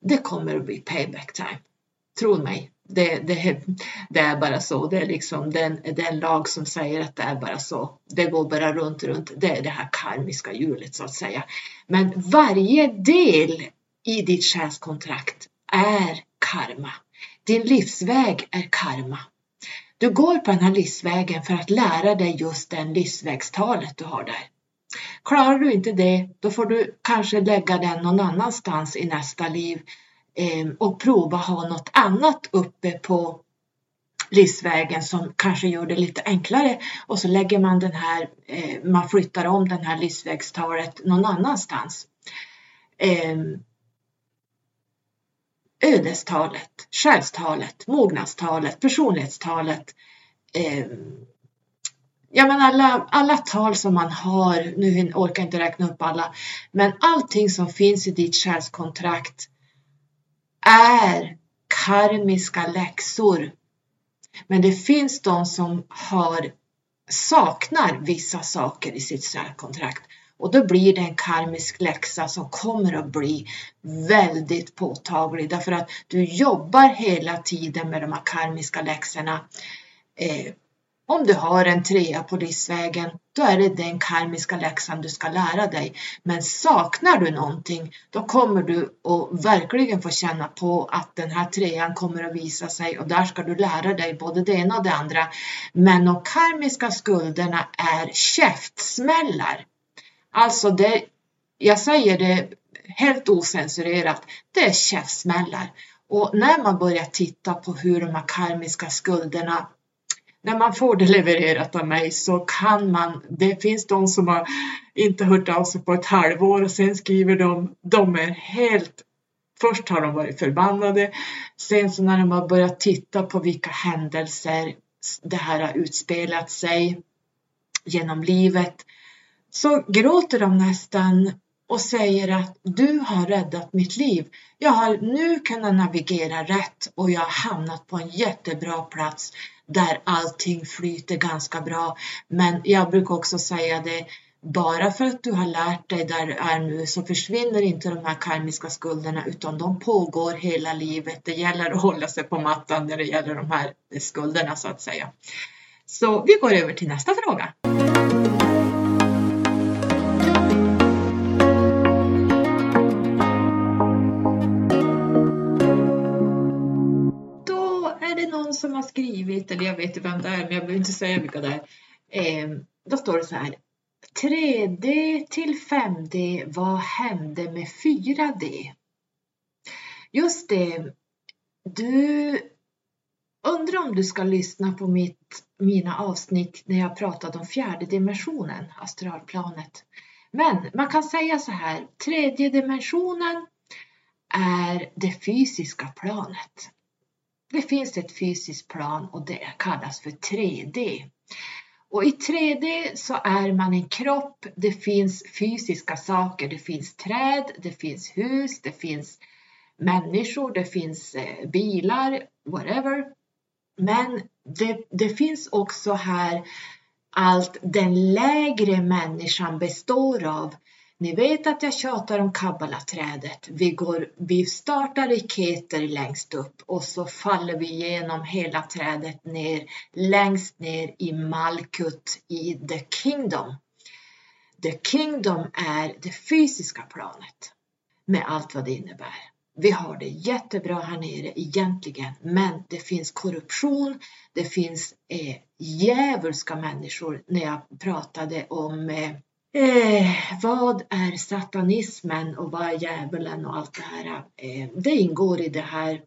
det kommer att bli payback time. Tro mig, det, det, det, är bara så. Det är liksom den, den lag som säger att det är bara så. Det går bara runt, runt. Det är det här karmiska hjulet så att säga. Men varje del i ditt själskontrakt är karma. Din livsväg är karma. Du går på den här livsvägen för att lära dig just den livsvägstalet du har där. Klarar du inte det, då får du kanske lägga den någon annanstans i nästa liv Ehm, och prova ha något annat uppe på livsvägen som kanske gör det lite enklare och så lägger man den här, eh, man flyttar om den här livsvägstalet någon annanstans. Ehm, ödestalet, själstalet, mognadstalet, personlighetstalet. Ehm, ja men alla, alla tal som man har, nu orkar jag inte räkna upp alla, men allting som finns i ditt själskontrakt är karmiska läxor. Men det finns de som har, saknar vissa saker i sitt särkontrakt och då blir det en karmisk läxa som kommer att bli väldigt påtaglig därför att du jobbar hela tiden med de här karmiska läxorna. Eh, om du har en trea på livsvägen, då är det den karmiska läxan du ska lära dig. Men saknar du någonting, då kommer du att verkligen få känna på att den här trean kommer att visa sig och där ska du lära dig både det ena och det andra. Men de karmiska skulderna är käftsmällar. Alltså det, jag säger det helt osensurerat, det är käftsmällar. Och när man börjar titta på hur de här karmiska skulderna när man får det levererat av mig så kan man, det finns de som har inte hört av sig på ett halvår och sen skriver de, de är helt, först har de varit förbannade, sen så när de har börjat titta på vilka händelser det här har utspelat sig genom livet så gråter de nästan och säger att du har räddat mitt liv. Jag har nu kunnat navigera rätt och jag har hamnat på en jättebra plats där allting flyter ganska bra. Men jag brukar också säga det, bara för att du har lärt dig där du är nu så försvinner inte de här karmiska skulderna utan de pågår hela livet. Det gäller att hålla sig på mattan när det gäller de här skulderna så att säga. Så vi går över till nästa fråga. Som har skrivit, eller jag vet ju vem det är, men jag behöver inte säga vilka det är. Eh, då står det så här. 3D till 5D, vad hände med 4D? Just det, du undrar om du ska lyssna på mitt, mina avsnitt när jag pratade om fjärde dimensionen, astralplanet. Men man kan säga så här, tredje dimensionen är det fysiska planet. Det finns ett fysiskt plan och det kallas för 3D. Och i 3D så är man en kropp, det finns fysiska saker, det finns träd, det finns hus, det finns människor, det finns eh, bilar, whatever. Men det, det finns också här allt den lägre människan består av. Ni vet att jag tjatar om kabbalaträdet. Vi, går, vi startar i Keter längst upp och så faller vi igenom hela trädet ner längst ner i Malkut i the Kingdom. The Kingdom är det fysiska planet med allt vad det innebär. Vi har det jättebra här nere egentligen, men det finns korruption, det finns eh, djävulska människor när jag pratade om eh, eh, vad är satanismen och vad är djävulen och allt det här. Eh, det ingår i det här.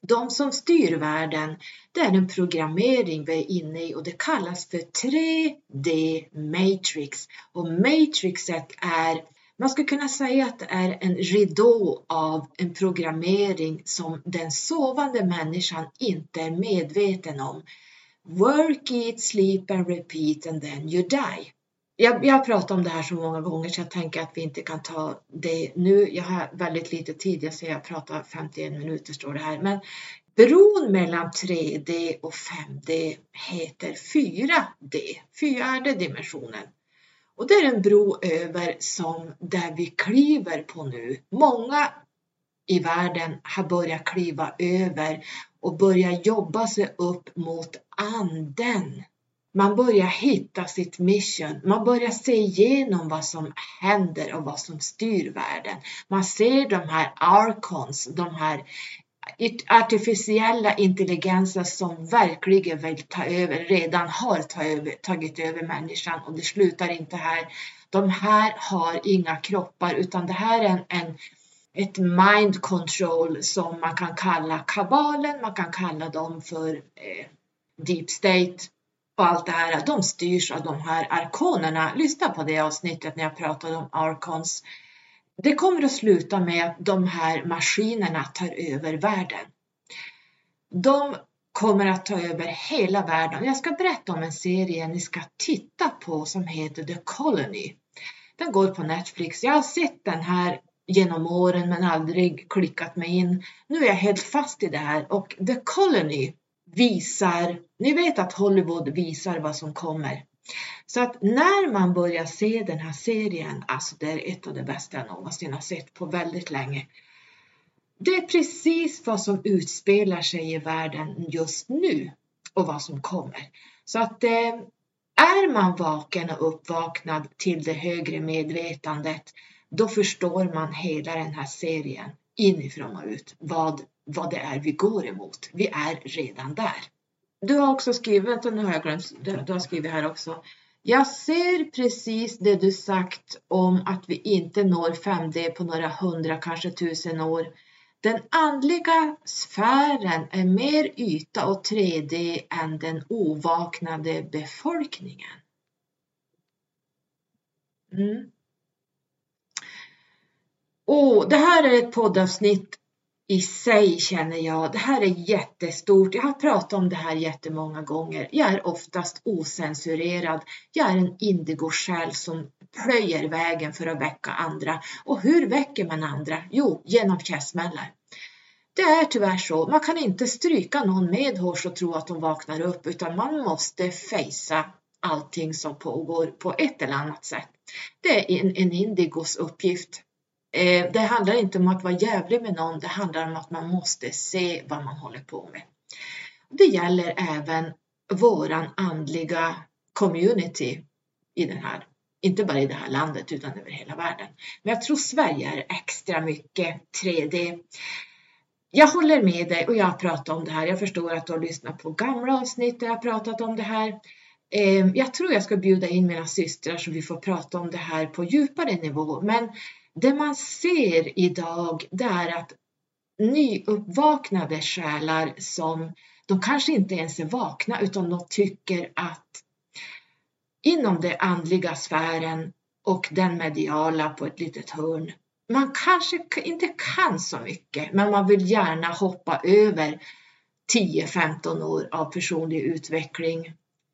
De som styr världen, det är en programmering vi är inne i och det kallas för 3D Matrix. Och Matrixet är man skulle kunna säga att det är en ridå av en programmering som den sovande människan inte är medveten om. Work, eat, sleep and repeat and then you die. Jag, jag har pratat om det här så många gånger så jag tänker att vi inte kan ta det nu. Jag har väldigt lite tid, jag ser jag pratar 51 minuter står det här. Men bron mellan 3D och 5D heter 4D, fjärde dimensionen. Och det är en bro över som där vi kliver på nu. Många i världen har börjat kliva över och börja jobba sig upp mot anden. Man börjar hitta sitt mission. Man börjar se igenom vad som händer och vad som styr världen. Man ser de här arkons, de här artificiella intelligenser som verkligen vill ta över, redan har tagit över människan och det slutar inte här. De här har inga kroppar utan det här är en, en ett mind control som man kan kalla kabalen, man kan kalla dem för eh, deep state och allt det här. De styrs av de här arkonerna. Lyssna på det avsnittet när jag pratade om arkons. Det kommer att sluta med att de här maskinerna tar över världen. De kommer att ta över hela världen. Jag ska berätta om en serie ni ska titta på som heter The Colony. Den går på Netflix. Jag har sett den här genom åren men aldrig klickat mig in. Nu är jag helt fast i det här och The Colony visar, ni vet att Hollywood visar vad som kommer. Så att när man börjar se den här serien, alltså det är ett av de bästa jag någonsin har sett på väldigt länge. Det är precis vad som utspelar sig i världen just nu och vad som kommer. Så att eh, är man vaken och uppvaknad till det högre medvetandet, då förstår man hela den här serien inifrån och ut, vad, vad det är vi går emot. Vi är redan där. Du har också skrivit, och nu har jag glömt, du har skrivit här också. Jag ser precis det du sagt om att vi inte når 5D på några hundra, kanske tusen år. Den andliga sfären är mer yta och 3D än den ovaknade befolkningen. Mm. Och det här är ett poddavsnitt i sig känner jag, det här är jättestort. Jag har pratat om det här jättemånga gånger. Jag är oftast osensurerad. Jag är en indigo-själ som plöjer vägen för att väcka andra. Och hur väcker man andra? Jo, genom käftsmällar. Det är tyvärr så. Man kan inte stryka någon med hårs och tro att de vaknar upp utan man måste fejsa allting som pågår på ett eller annat sätt. Det är en, en indigos uppgift. Eh, det handlar inte om att vara jävlig med någon, det handlar om att man måste se vad man håller på med. Det gäller även våran andliga community i den här, inte bara i det här landet utan över hela världen. Men jag tror Sverige är extra mycket 3D. Jag håller med dig och jag har pratat om det här. Jag förstår att du har lyssnat på gamla avsnitt där jag har pratat om det här. Eh, jag tror jag ska bjuda in mina systrar så vi får prata om det här på djupare nivå. Men det man ser idag det är att nyuppvaknade själar som de kanske inte ens är vakna utan de tycker att inom den andliga sfären och den mediala på ett litet hörn. Man kanske inte kan så mycket, men man vill gärna hoppa över 10-15 år av personlig utveckling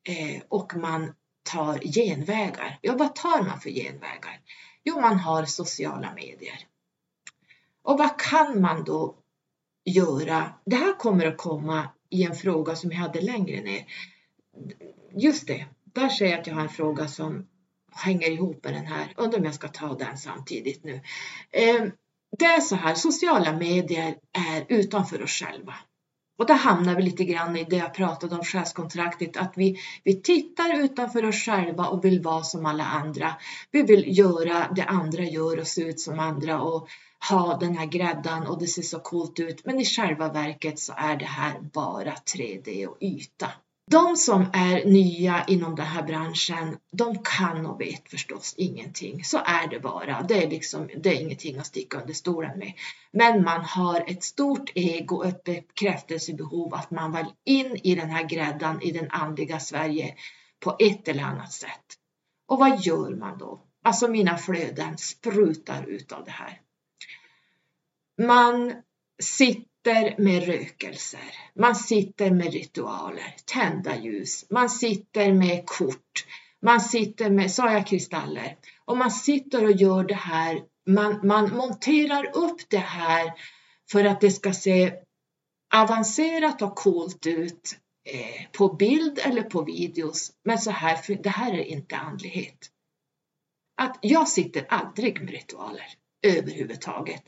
eh, och man tar genvägar. Ja, vad tar man för genvägar? Jo, man har sociala medier. Och vad kan man då göra? Det här kommer att komma i en fråga som jag hade längre ner. Just det, där ser jag att jag har en fråga som hänger ihop med den här. Undrar om jag ska ta den samtidigt nu. Ehm, det är så här, sociala medier är utanför oss själva. Och där hamnar vi lite grann i det jag pratade om själskontraktet, att vi, vi tittar utanför oss själva och vill vara som alla andra. Vi vill göra det andra gör och se ut som andra och ha den här gräddan och det ser så coolt ut. Men i själva verket så är det här bara 3D och yta. De som är nya inom den här branschen, de kan och vet förstås ingenting. Så är det bara. Det är, liksom, det är ingenting att sticka under stolen med. Men man har ett stort ego och ett bekräftelsebehov att man vill in i den här gräddan i den andliga Sverige på ett eller annat sätt. Och vad gör man då? Alltså mina flöden sprutar ut av det här. Man sitter sitter med rökelser, man sitter med ritualer, tända ljus, man sitter med kort, man sitter med, sa jag kristaller? Och man sitter och gör det här, man, man monterar upp det här för att det ska se avancerat och coolt ut eh, på bild eller på videos. Men så här, det här är inte andlighet. Att jag sitter aldrig med ritualer överhuvudtaget.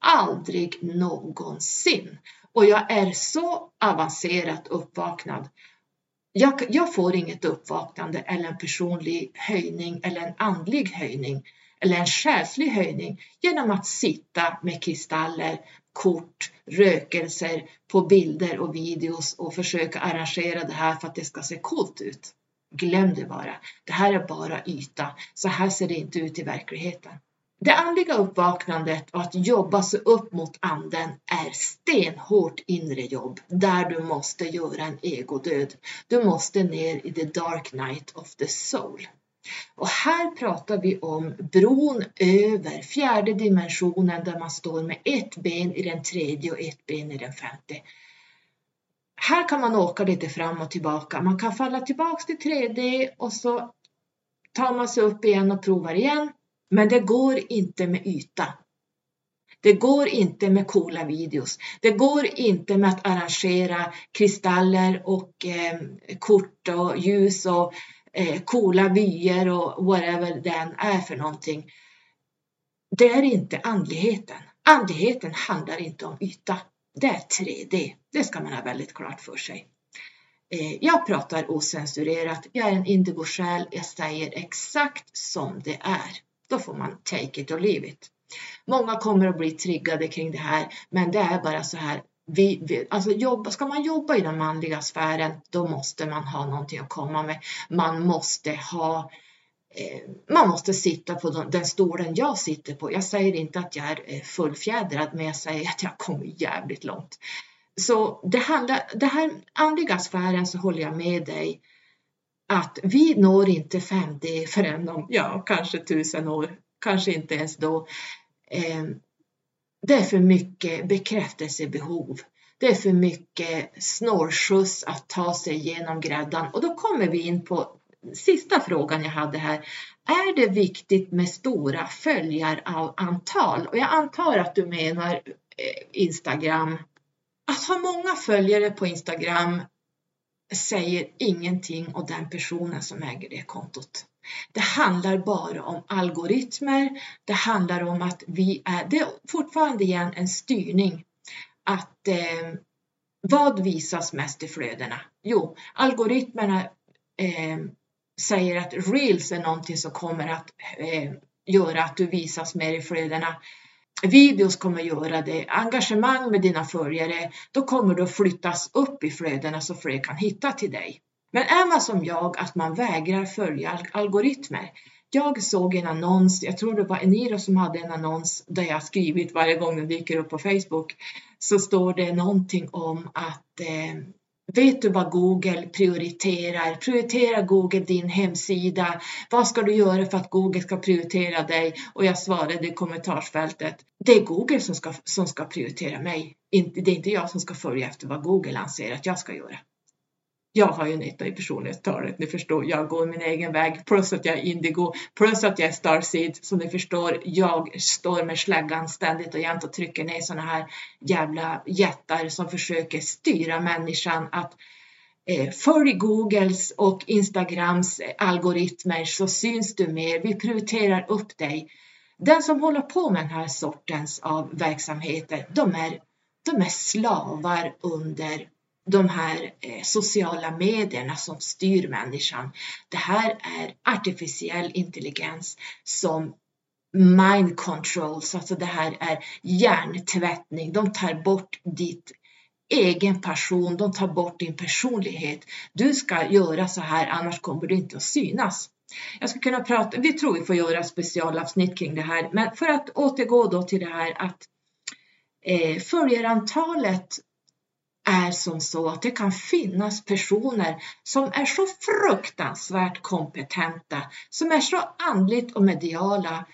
Aldrig någonsin. Och jag är så avancerat uppvaknad. Jag, jag får inget uppvaknande eller en personlig höjning eller en andlig höjning eller en själslig höjning genom att sitta med kristaller, kort, rökelser på bilder och videos och försöka arrangera det här för att det ska se coolt ut. Glöm det bara. Det här är bara yta. Så här ser det inte ut i verkligheten. Det andliga uppvaknandet och att jobba sig upp mot anden är stenhårt inre jobb där du måste göra en egodöd. Du måste ner i the dark night of the soul. Och här pratar vi om bron över fjärde dimensionen där man står med ett ben i den tredje och ett ben i den femte. Här kan man åka lite fram och tillbaka. Man kan falla tillbaks till 3D och så tar man sig upp igen och provar igen men det går inte med yta. Det går inte med coola videos. Det går inte med att arrangera kristaller och eh, kort och ljus och eh, coola vyer och whatever den är för någonting. Det är inte andligheten. Andligheten handlar inte om yta. Det är 3D. Det ska man ha väldigt klart för sig. Eh, jag pratar osensurerat. Jag är en indigo-själ. Jag säger exakt som det är då får man take it or leave it. Många kommer att bli triggade kring det här, men det är bara så här. Vi, vi, alltså jobba, ska man jobba i den manliga sfären, då måste man ha någonting att komma med. Man måste ha eh, man måste sitta på den, stolen jag sitter på. Jag säger inte att jag är eh, fullfjädrad, men jag säger att jag kommer jävligt långt. Så det handlar, det här andliga sfären så håller jag med dig att vi når inte 5D förrän om, ja, kanske tusen år, kanske inte ens då. Eh, det är för mycket bekräftelsebehov. Det är för mycket snårskjuts att ta sig igenom gräddan och då kommer vi in på sista frågan jag hade här. Är det viktigt med stora följarantal? Och jag antar att du menar eh, Instagram. Att ha många följare på Instagram säger ingenting om den personen som äger det kontot. Det handlar bara om algoritmer. Det handlar om att vi är, det är fortfarande igen en styrning. Att eh, vad visas mest i flödena? Jo, algoritmerna eh, säger att reels är någonting som kommer att eh, göra att du visas mer i flödena videos kommer göra det, engagemang med dina följare, då kommer du att flyttas upp i flödena så fler kan hitta till dig. Men är man som jag att man vägrar följa algoritmer, jag såg en annons, jag tror det var Eniro som hade en annons där jag skrivit varje gång den dyker upp på Facebook, så står det någonting om att eh, Vet du vad Google prioriterar? Prioriterar Google din hemsida? Vad ska du göra för att Google ska prioritera dig? Och jag svarade i kommentarsfältet. Det är Google som ska, som ska prioritera mig. Det är inte jag som ska följa efter vad Google anser att jag ska göra. Jag har ju nytta i personlighetstalet, ni förstår, jag går min egen väg, plus att jag är indigo, plus att jag är starseed, så ni förstår, jag står med släggan ständigt och jämt och trycker ner sådana här jävla jättar som försöker styra människan att eh, följ Googles och Instagrams algoritmer så syns du mer, vi prioriterar upp dig. Den som håller på med den här sortens av verksamheter, de är, de är slavar under de här eh, sociala medierna som styr människan. Det här är artificiell intelligens som mind controls, alltså det här är hjärntvättning. De tar bort ditt egen person, de tar bort din personlighet. Du ska göra så här, annars kommer du inte att synas. Jag skulle kunna prata, vi tror vi får göra specialavsnitt kring det här, men för att återgå då till det här att eh, följarantalet är som så att det kan finnas personer som är så fruktansvärt kompetenta, som är så andligt och mediala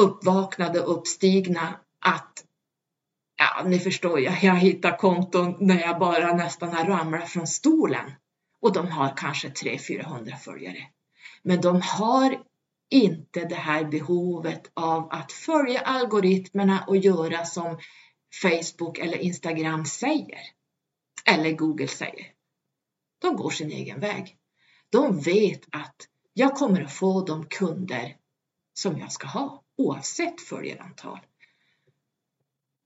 uppvaknade och uppstigna att ja, ni förstår, jag, jag hittar konton när jag bara nästan har ramlat från stolen och de har kanske 300-400 följare. Men de har inte det här behovet av att följa algoritmerna och göra som Facebook eller Instagram säger. Eller Google säger. De går sin egen väg. De vet att jag kommer att få de kunder som jag ska ha oavsett följarantal.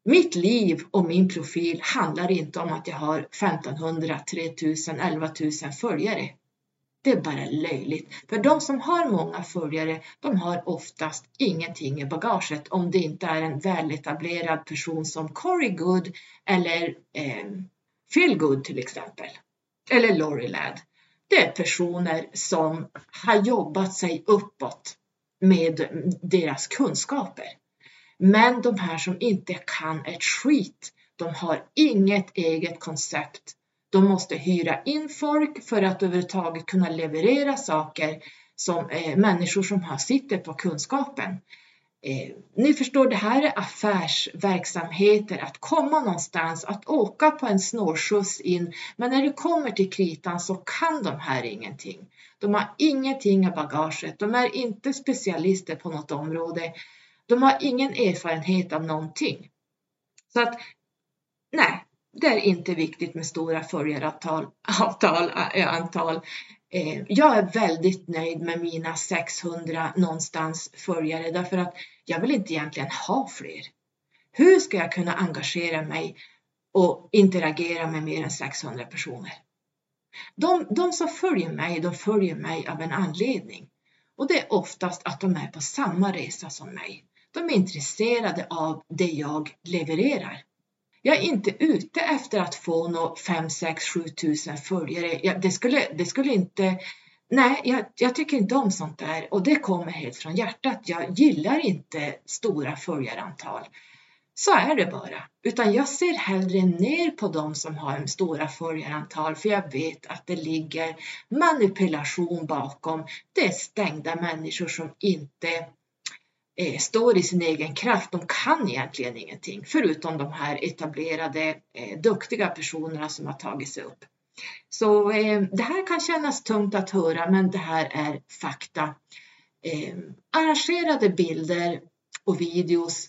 Mitt liv och min profil handlar inte om att jag har 1500, 3000, 11 000 följare. Det är bara löjligt. För de som har många följare, de har oftast ingenting i bagaget om det inte är en väletablerad person som Corey Good eller eh, Phil Good till exempel. Eller Laurie Ladd. Det är personer som har jobbat sig uppåt med deras kunskaper. Men de här som inte kan ett skit, de har inget eget koncept de måste hyra in folk för att överhuvudtaget kunna leverera saker som eh, människor som har sitter på kunskapen. Eh, ni förstår, det här är affärsverksamheter, att komma någonstans, att åka på en snårskjuts in. Men när det kommer till kritan så kan de här ingenting. De har ingenting i bagaget, de är inte specialister på något område. De har ingen erfarenhet av någonting. Så att, nej, det är inte viktigt med stora följaravtal, avtal, antal. Eh, eh, jag är väldigt nöjd med mina 600 någonstans följare därför att jag vill inte egentligen ha fler. Hur ska jag kunna engagera mig och interagera med mer än 600 personer? De, de som följer mig, de följer mig av en anledning. Och det är oftast att de är på samma resa som mig. De är intresserade av det jag levererar. Jag är inte ute efter att få nå 5, 6, 7 tusen följare. Jag, det, skulle, det skulle inte... Nej, jag, jag, tycker inte om sånt där och det kommer helt från hjärtat. Jag gillar inte stora följarantal. Så är det bara. Utan jag ser hellre ner på dem som har en stora följarantal för jag vet att det ligger manipulation bakom. Det är stängda människor som inte eh, står i sin egen kraft. De kan egentligen ingenting förutom de här etablerade eh, duktiga personerna som har tagit sig upp. Så eh, det här kan kännas tungt att höra men det här är fakta. Eh, arrangerade bilder och videos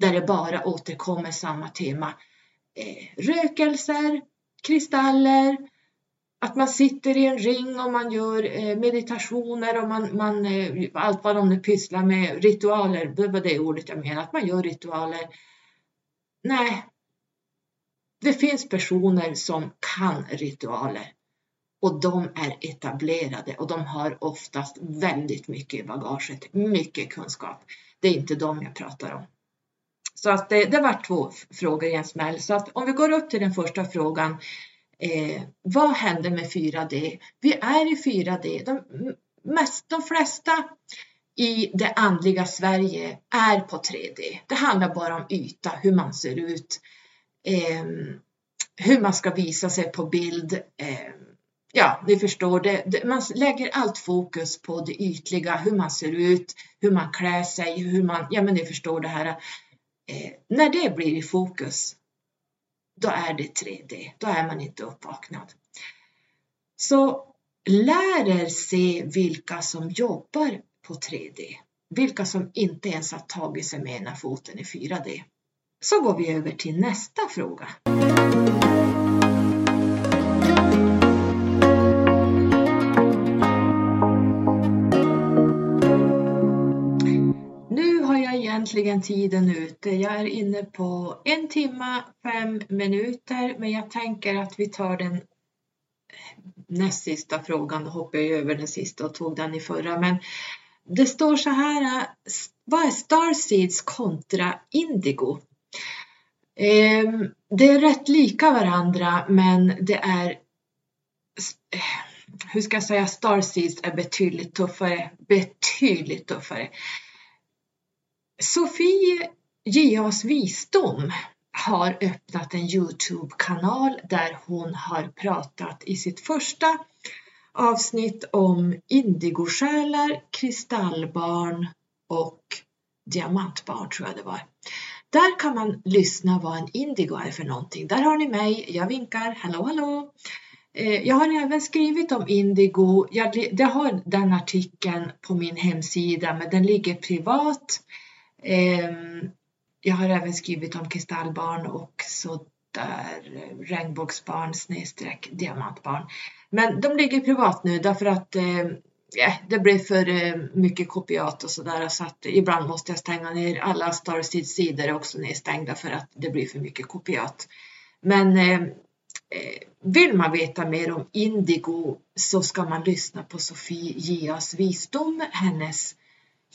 där det bara återkommer samma tema. Eh, rökelser, kristaller, att man sitter i en ring och man gör eh, meditationer och man, man eh, allt vad de nu pysslar med, ritualer, det var det ordet jag menade, att man gör ritualer. Nej, det finns personer som kan ritualer och de är etablerade och de har oftast väldigt mycket i bagaget, mycket kunskap. Det är inte dem jag pratar om. Så att det, det var två frågor i en smäll. Så att om vi går upp till den första frågan Eh, vad händer med 4D? Vi är i 4D. De, mest, de flesta i det andliga Sverige är på 3D. Det handlar bara om yta, hur man ser ut. Eh, hur man ska visa sig på bild. Eh, ja, ni förstår, det, det, man lägger allt fokus på det ytliga, hur man ser ut, hur man klär sig, hur man, ja men ni förstår det här. Eh, när det blir i fokus, då är det 3D, då är man inte uppvaknad. Så lär er se vilka som jobbar på 3D, vilka som inte ens har tagit sig med ena foten i 4D. Så går vi över till nästa fråga. Har egentligen tiden ute. Jag är inne på en timme, fem minuter, men jag tänker att vi tar den näst sista frågan. Då hoppar jag över den sista och tog den i förra. Men det står så här. Vad är Starseeds kontra Indigo? Ehm, det är rätt lika varandra men det är hur ska jag säga, Starseeds är betydligt tuffare, betydligt tuffare. Sofie J.A.s visdom har öppnat en Youtube-kanal där hon har pratat i sitt första avsnitt om indigosjälar, kristallbarn och diamantbarn tror jag det var. Där kan man lyssna vad en indigo är för någonting. Där har ni mig, jag vinkar, hallå hallå! Eh, jag har även skrivit om indigo. Jag har den artikeln på min hemsida men den ligger privat. Ehm, jag har även skrivit om kristallbarn och så där regnbågsbarn snedstreck diamantbarn. Men de ligger privat nu därför att eh, det blev för eh, mycket kopiat och sådär så att ibland måste jag stänga ner alla Starseeds sidor är också nedstängda för att det blir för mycket kopiat. Men eh, eh, vill man veta mer om indigo så ska man lyssna på Sofie Gias visdom, hennes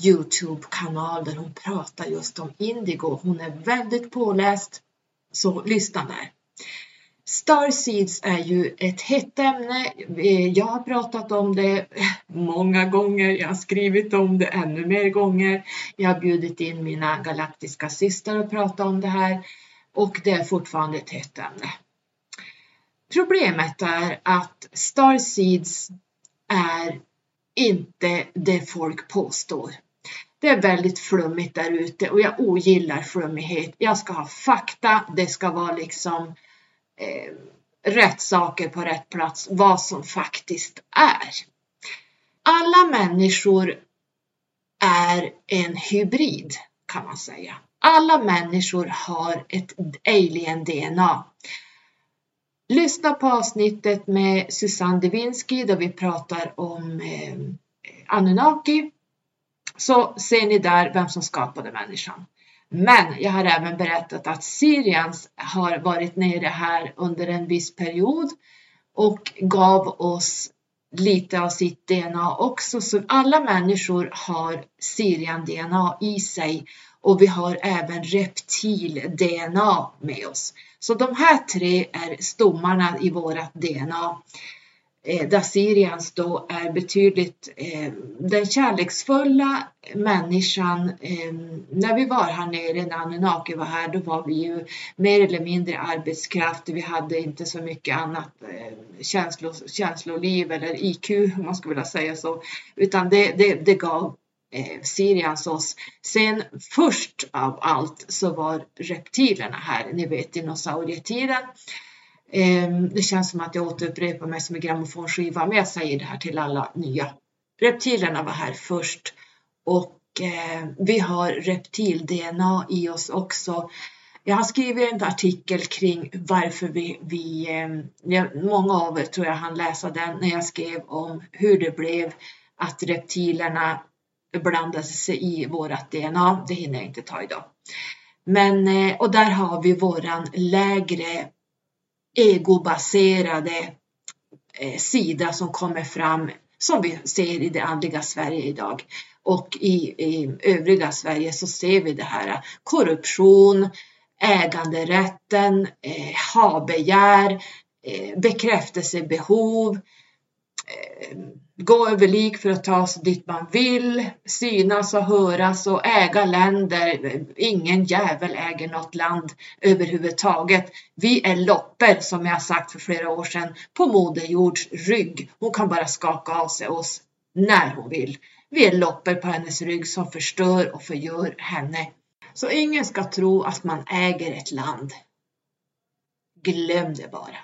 Youtube-kanal där hon pratar just om indigo. Hon är väldigt påläst, så lyssna där. Starseeds är ju ett hett ämne. Eh, jag har pratat om det många gånger. Jag har skrivit om det ännu mer gånger. Jag har bjudit in mina galaktiska systrar och pratat om det här och det är fortfarande ett hett ämne. Problemet är att Starseeds är inte det folk påstår. Det är väldigt flummigt där ute och jag ogillar flummighet. Jag ska ha fakta. Det ska vara liksom eh, rätt saker på rätt plats, vad som faktiskt är. Alla människor är en hybrid kan man säga. Alla människor har ett alien-DNA. Lyssna på avsnittet med Susanne Devinsky där vi pratar om eh, Anunnaki så ser ni där vem som skapade människan. Men jag har även berättat att Syriens har varit nere här under en viss period och gav oss lite av sitt DNA också. Så alla människor har Syrian-DNA i sig och vi har även reptil-DNA med oss. Så de här tre är stommarna i vårt DNA eh, där Sirians då är betydligt eh, den kärleksfulla människan. Eh, när vi var här nere, när Anunnaki var här, då var vi ju mer eller mindre arbetskraft. Vi hade inte så mycket annat eh, känslo, känsloliv eller IQ, om man skulle vilja säga så, utan det, det, det gav eh, Sirians oss. Sen först av allt så var reptilerna här, ni vet dinosaurietiden. Ehm, det känns som att jag återupprepar mig som en grammofonskiva, men jag säger det här till alla nya. Reptilerna var här först och eh, vi har reptil-DNA i oss också. Jag har skrivit en artikel kring varför vi, vi eh, många av er tror jag hann läsa den när jag skrev om hur det blev att reptilerna blandade sig i vårt DNA. Det hinner jag inte ta idag. Men, eh, och där har vi våran lägre egobaserade eh, sida som kommer fram som vi ser i det andliga Sverige idag. Och i, i övriga Sverige så ser vi det här eh, korruption, äganderätten, eh, habegär, eh, bekräftelsebehov, eh, gå över lik för att ta sig dit man vill, synas och höras och äga länder. Ingen jävel äger något land överhuvudtaget. Vi är loppor, som jag sagt för flera år sedan, på Moder Jords rygg. Hon kan bara skaka av sig oss när hon vill. Vi är loppor på hennes rygg som förstör och förgör henne. Så ingen ska tro att man äger ett land. Glöm det bara.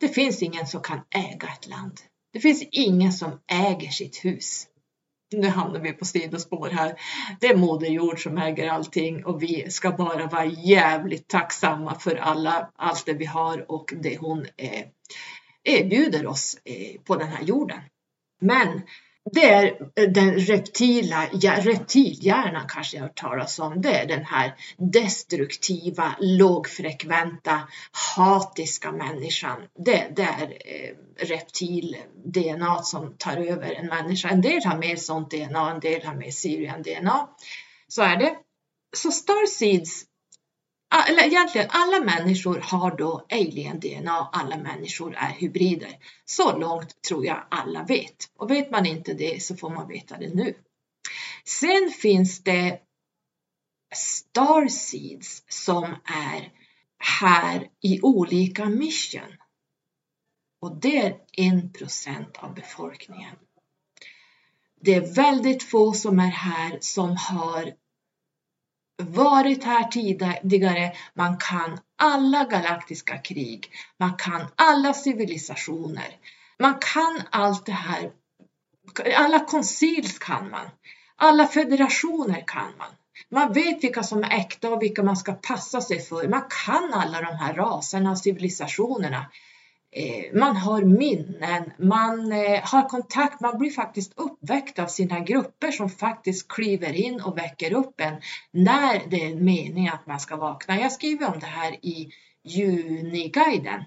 Det finns ingen som kan äga ett land. Det finns ingen som äger sitt hus. Nu hamnar vi på sidospår här. Det är Moder Jord som äger allting och vi ska bara vara jävligt tacksamma för alla, allt det vi har och det hon eh, erbjuder oss eh, på den här jorden. Men det är eh, den reptila, ja, reptilhjärnan kanske jag har hört talas om. Det är den här destruktiva, lågfrekventa, hatiska människan. Det, det är eh, reptil-DNA som tar över en människa. En del har mer sånt DNA, en del har mer Syrian-DNA. Så är det. Så Starseeds eller egentligen alla människor har då alien-DNA, alla människor är hybrider. Så långt tror jag alla vet. Och vet man inte det så får man veta det nu. Sen finns det starseeds som är här i olika mission. Och det är en procent av befolkningen. Det är väldigt få som är här som har varit här tidigare, man kan alla galaktiska krig, man kan alla civilisationer, man kan allt det här. Alla koncils kan man, alla federationer kan man. Man vet vilka som är äkta och vilka man ska passa sig för. Man kan alla de här raserna och civilisationerna. Eh, man har minnen, man eh, har kontakt, man blir faktiskt uppväckt av sina grupper som faktiskt kliver in och väcker upp en när det är meningen att man ska vakna. Jag skriver om det här i Juniguiden,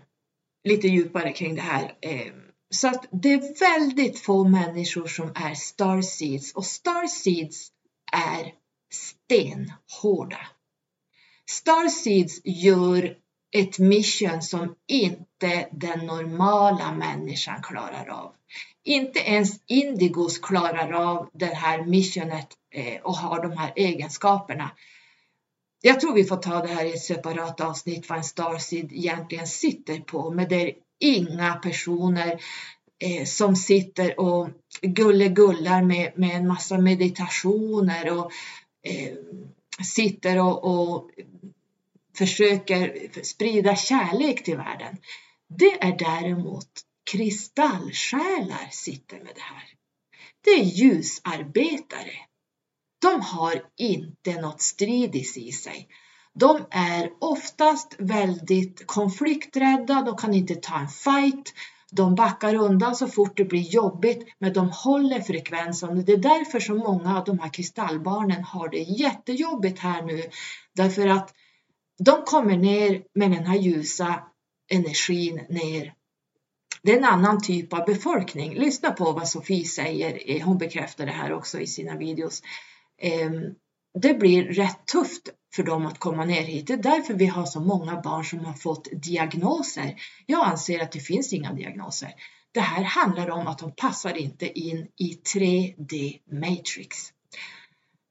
lite djupare kring det här. Eh, så att det är väldigt få människor som är starseeds och starseeds är stenhårda. Starseeds gör ett mission som inte den normala människan klarar av. Inte ens indigos klarar av det här missionet eh, och har de här egenskaperna. Jag tror vi får ta det här i ett separat avsnitt vad en starseed egentligen sitter på, men det är inga personer eh, som sitter och gullegullar med, med en massa meditationer och eh, sitter och, och försöker sprida kärlek till världen. Det är däremot kristallsjälar sitter med det här. Det är ljusarbetare. De har inte något stridis i sig. De är oftast väldigt konflikträdda, de kan inte ta en fight, de backar undan så fort det blir jobbigt, men de håller frekvensen. Det är därför så många av de här kristallbarnen har det jättejobbigt här nu, därför att de kommer ner med den här ljusa energin ner. Det är en annan typ av befolkning. Lyssna på vad Sofie säger. Eh, hon bekräftar det här också i sina videos. Ehm, det blir rätt tufft för dem att komma ner hit. Det är därför vi har så många barn som har fått diagnoser. Jag anser att det finns inga diagnoser. Det här handlar om att de passar inte in i 3D matrix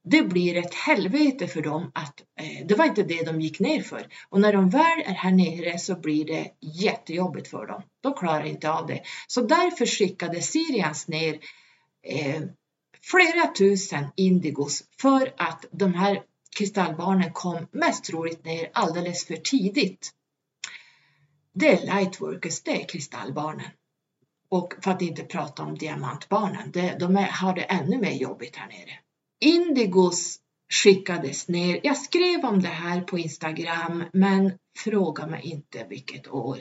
det blir ett helvete för dem att eh, det var inte det de gick ner för. Och när de väl är här nere så blir det jättejobbigt för dem. De klarar inte av det. Så därför skickade Syrians ner eh, flera tusen indigos för att de här kristallbarnen kom mest troligt ner alldeles för tidigt. Det är lightworkers, det är kristallbarnen. Och för att inte prata om diamantbarnen, det, de är, har det ännu mer jobbigt här nere. Indigos skickades ner. Jag skrev om det här på Instagram, men fråga mig inte vilket år.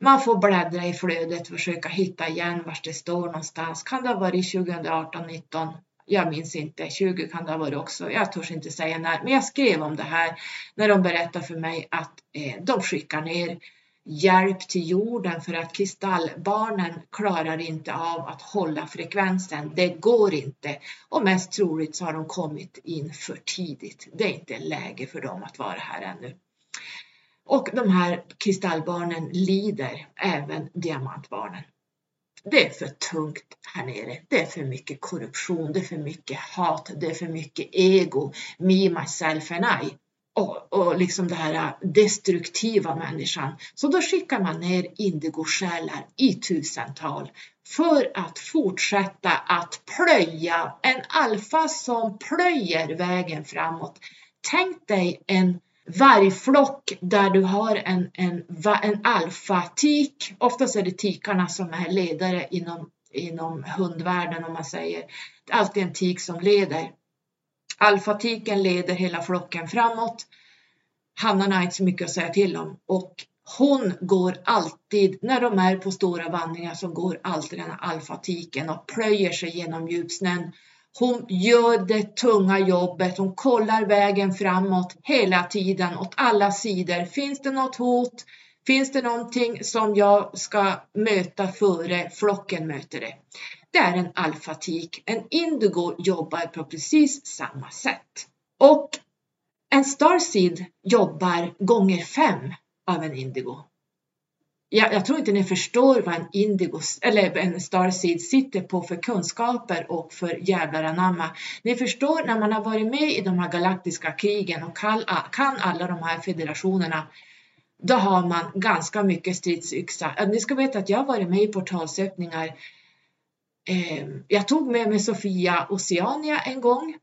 Man får bläddra i flödet och försöka hitta igen var det står någonstans. Kan det ha varit 2018, 19? Jag minns inte. 20 kan det ha varit också. Jag törs inte säga när, men jag skrev om det här när de berättade för mig att eh, de skickar ner hjälp till jorden för att kristallbarnen klarar inte av att hålla frekvensen. Det går inte och mest troligt så har de kommit in för tidigt. Det är inte läge för dem att vara här ännu. Och de här kristallbarnen lider, även diamantbarnen. det är för tungt här nere. Det är för mycket korruption, det är för mycket hat, det är för mycket ego, me, myself and I. Och, och liksom det här äh, destruktiva människan. Så då skickar man ner indigosjälar i tusental för att fortsätta att plöja en alfa som plöjer vägen framåt. Tänk dig en vargflock där du har en, en, en alfatik. Oftast är det tikarna som är ledare inom, inom hundvärlden om man säger. Det är alltid en tik som leder. Alfatiken leder hela flocken framåt. Hannarna har inte så mycket att säga till om och hon går alltid, när de är på stora vandringar så går alltid den här alfatiken och plöjer sig genom djupsnön hon gör det tunga jobbet, hon kollar vägen framåt hela tiden åt alla sidor. Finns det något hot? Finns det någonting som jag ska möta före flocken möter det? Det är en alfatik. En indigo jobbar på precis samma sätt. Och en starseed jobbar gånger fem av en indigo jag, jag, tror inte ni förstår vad en indigo eller en starseed sitter på för kunskaper och för jävlar anamma. Ni förstår när man har varit med i de här galaktiska krigen och kan, kan alla de här federationerna då har man ganska mycket stridsyxa. Ni ska veta att jag har varit med i portalsöppningar. Eh, jag tog med mig Sofia Oceania en gång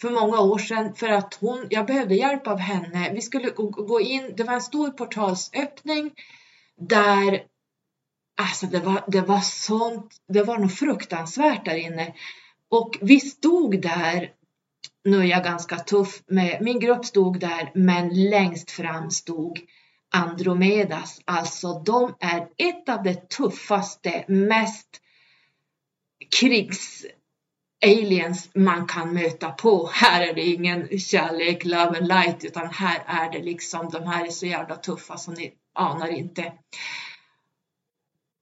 för många år sedan för att hon, jag behövde hjälp av henne. Vi skulle gå in, det var en stor portalsöppning där Alltså det var, det var sånt, det var något fruktansvärt där inne. Och vi stod där, nu är jag ganska tuff med, min grupp stod där, men längst fram stod Andromedas. Alltså de är ett av de tuffaste, mest krigs aliens man kan möta på. Här är det ingen kärlek, love and light, utan här är det liksom, de här är så jävla tuffa så ni anar inte.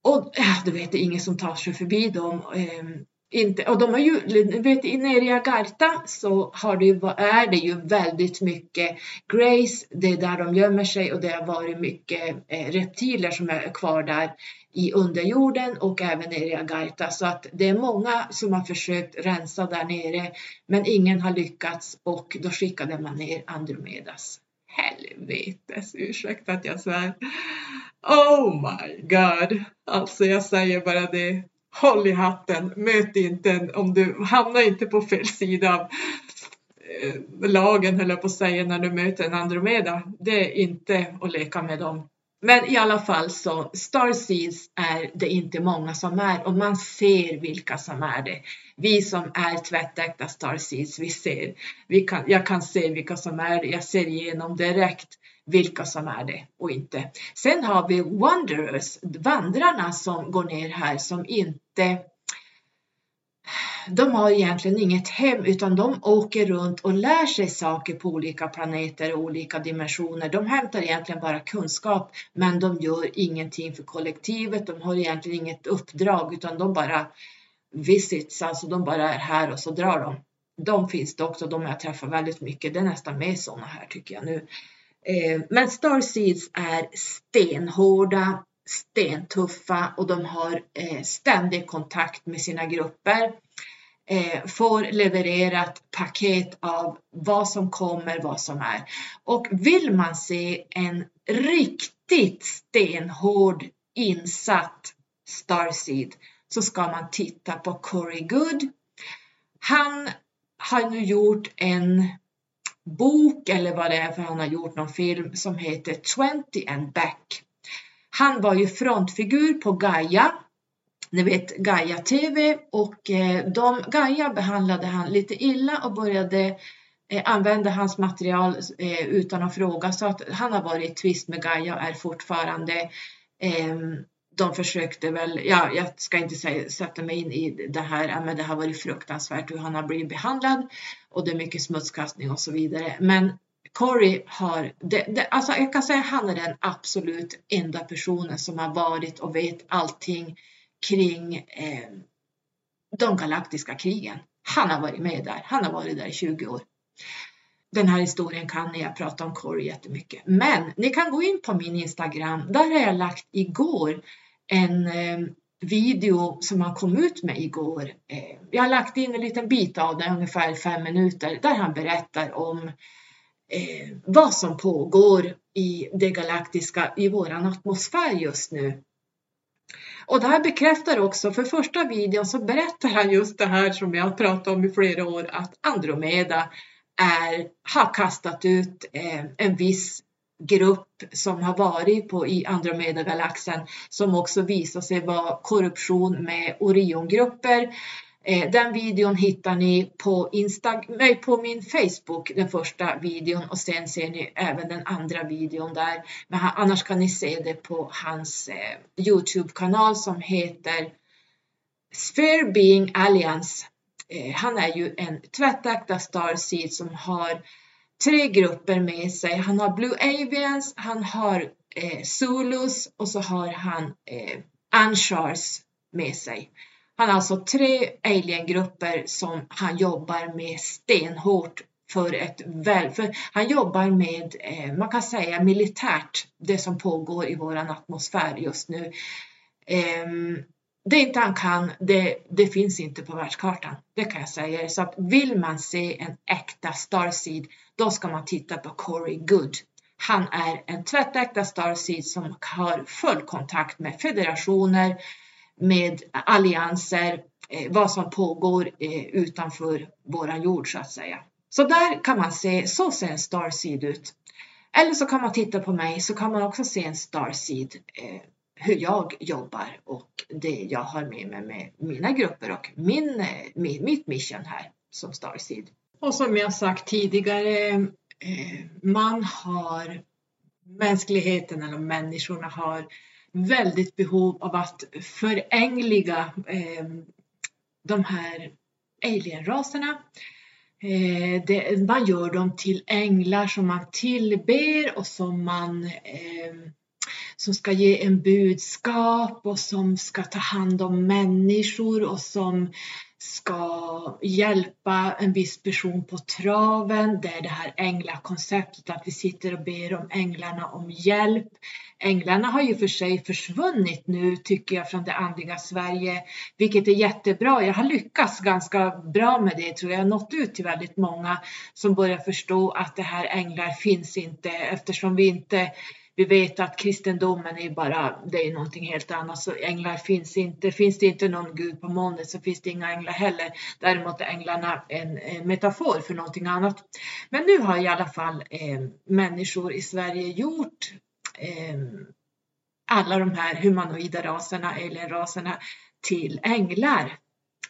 Och äh, du vet, det är ingen som tar sig förbi dem. Ehm, inte, och de har ju, vet, nere i Agartha så har det ju, är det ju väldigt mycket Grace, det är där de gömmer sig och det har varit mycket eh, reptiler som är kvar där i underjorden och även nere i Agartha. Så att det är många som har försökt rensa där nere men ingen har lyckats och då skickade man ner Andromedas helvetes, ursäkta att jag svär. Oh my god. Alltså jag säger bara det. Håll i hatten, möt inte en, om du hamnar inte på fel sida av eh, lagen höll jag på att säga när du möter en Andromeda. Det är inte att leka med dem. Men i alla fall så Starseeds är det inte många som är och man ser vilka som är det. Vi som är tvättäkta Star Seeds, vi ser, vi kan, jag kan se vilka som är det. Jag ser igenom direkt vilka som är det och inte. Sen har vi Wanderers, vandrarna som går ner här som inte de har egentligen inget hem utan de åker runt och lär sig saker på olika planeter och olika dimensioner. De hämtar egentligen bara kunskap men de gör ingenting för kollektivet. De har egentligen inget uppdrag utan de bara visits, alltså de bara är här och så drar de. De finns det också, de jag träffar väldigt mycket. Det är nästan mer sådana här tycker jag nu. Eh, men Starseeds är stenhårda, stentuffa och de har eh, ständig kontakt med sina grupper eh, får levererat paket av vad som kommer, vad som är. Och vill man se en riktigt stenhård insatt Starseed så ska man titta på Corey Good. Han har nu gjort en bok eller vad det är för han har gjort någon film som heter 20 and back. Han var ju frontfigur på Gaia ni vet Gaia TV och eh, de, Gaia behandlade han lite illa och började eh, använda hans material eh, utan att fråga så att han har varit i tvist med Gaia och är fortfarande ehm, de försökte väl, ja, jag ska inte säga, sätta mig in i det här, men det har varit fruktansvärt hur han har blivit behandlad och det är mycket smutskastning och så vidare. Men Corey har, det, det, alltså jag kan säga han är den absolut enda personen som har varit och vet allting kring eh, de galaktiska krigen. Han har varit med där. Han har varit där i 20 år. Den här historien kan ni, jag pratar om Corey jättemycket. Men ni kan gå in på min Instagram. Där har jag lagt igår en eh, video som han kom ut med igår. Eh, jag har lagt in en liten bit av den, ungefär fem minuter, där han berättar om eh, vad som pågår i det galaktiska, i våran atmosfär just nu. Och det här bekräftar också, för första videon så berättar han just det här som jag har pratat om i flera år, att Andromeda är, har kastat ut eh, en viss grupp som har varit på i Andromedagalaxen som också visar sig vara korruption med Oriongrupper. Eh, den videon hittar ni på, Insta nej, på min Facebook, den första videon och sen ser ni även den andra videon där. Men annars kan ni se det på hans eh, Youtube-kanal som heter Sphere Being Alliance. Eh, han är ju en tvättäkta Starseed som har tre grupper med sig. Han har Blue Avians, han har eh, Zulus och så har han eh, Anshars med sig. Han har alltså tre aliengrupper som han jobbar med stenhårt för ett väl, för han jobbar med, eh, man kan säga militärt, det som pågår i våran atmosfär just nu. Eh, det inte han kan, det, det finns inte på världskartan. Det kan jag säga. Så att vill man se en äkta Starseed, då ska man titta på Corey Good. Han är en tvättäkta Starseed som har full kontakt med federationer, med allianser, eh, vad som pågår eh, utanför våran jord så att säga. Så där kan man se, så ser en Starseed ut. Eller så kan man titta på mig så kan man också se en Starseed eh, hur jag jobbar och det jag har med mig med mina grupper och min, min, mitt mission här som Starseed. Och som jag sagt tidigare, eh, man har mänskligheten eller människorna har väldigt behov av att förängliga eh, de här alienraserna. Eh, man gör dem till änglar som man tillber och som man eh, som ska ge en budskap och som ska ta hand om människor och som ska hjälpa en viss person på traven. Det är det här änglakonceptet att vi sitter och ber om änglarna om hjälp. Änglarna har ju för sig försvunnit nu tycker jag från det andliga Sverige, vilket är jättebra. Jag har lyckats ganska bra med det tror jag. Jag har nått ut till väldigt många som börjar förstå att det här änglar finns inte eftersom vi inte vi vet att kristendomen är bara, det är någonting helt annat, så änglar finns inte. Finns det inte någon gud på molnet så finns det inga änglar heller. Däremot är änglarna en, en metafor för någonting annat. Men nu har i alla fall eh, människor i Sverige gjort eh, alla de här humanoida raserna, alien-raserna, till änglar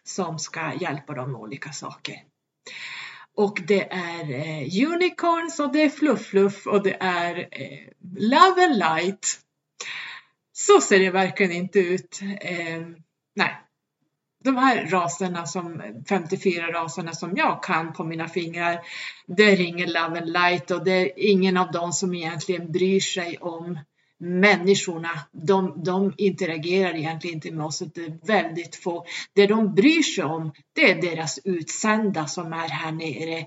som ska hjälpa dem med olika saker. Och det är eh, unicorns och det är fluff-fluff och det är eh, love and light. Så ser det verkligen inte ut. Eh, nej. De här raserna som 54 raserna som jag kan på mina fingrar, det ringer love and light och det är ingen av dem som egentligen bryr sig om människorna, de, de interagerar egentligen inte med oss. Det är väldigt få. Det de bryr sig om, det är deras utsända som är här nere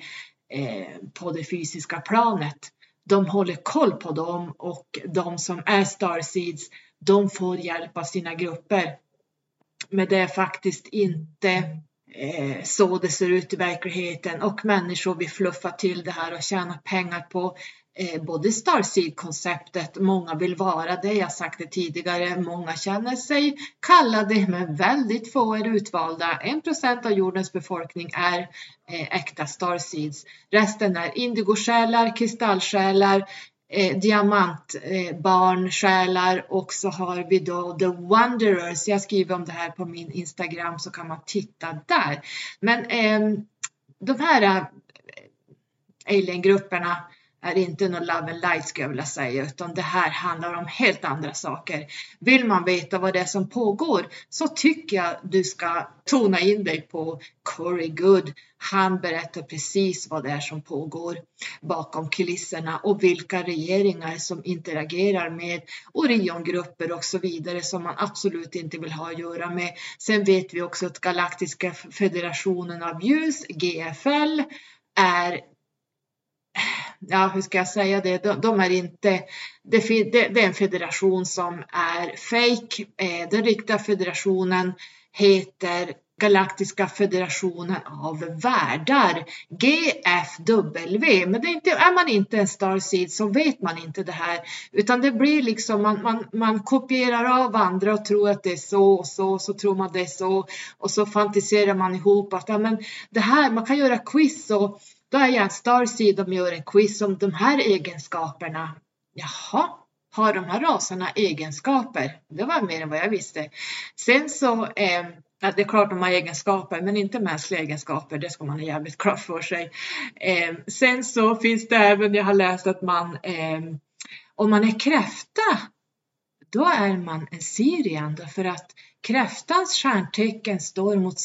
eh, på det fysiska planet. De håller koll på dem och de som är starseeds, de får hjälp av sina grupper. Men det är faktiskt inte eh, så det ser ut i verkligheten och människor vill fluffa till det här och tjäna pengar på Eh, både Starseed-konceptet, många vill vara det, jag sagt det tidigare, många känner sig kallade men väldigt få är utvalda. En procent av jordens befolkning är eh, äkta Starseeds. Resten är indigosjälar, kristallsjälar, eh, diamantbarnsjälar eh, och så har vi då The Wanderers. Jag skriver om det här på min Instagram så kan man titta där. Men eh, de här eh, aliengrupperna är inte någon love and light skulle jag vilja säga, utan det här handlar om helt andra saker. Vill man veta vad det är som pågår så tycker jag du ska tona in dig på Corey Good. Han berättar precis vad det är som pågår bakom kulisserna och vilka regeringar som interagerar med Oriongrupper och så vidare som man absolut inte vill ha att göra med. Sen vet vi också att Galaktiska federationen av ljus, GFL, är ja hur ska jag säga det, de, de är inte, det, det, det, är en federation som är fake. Eh, den riktiga federationen heter Galaktiska federationen av världar, GFW. Men det är, inte, är man inte en Starseed så vet man inte det här, utan det blir liksom man, man, man kopierar av andra och tror att det är så och så, så tror man det är så och så fantiserar man ihop att ja, men det här, man kan göra quiz och då är jag en Starseed och gör en quiz om de här egenskaperna. Jaha, har de här raserna egenskaper? Det var mer än vad jag visste. Sen så eh, Ja, det är klart de har egenskaper, men inte mänskliga egenskaper. Det ska man ha jävligt klart för sig. Eh, sen så finns det även, jag har läst att man, eh, om man är kräfta, då är man en Sirian därför att kräftans stjärntecken står mot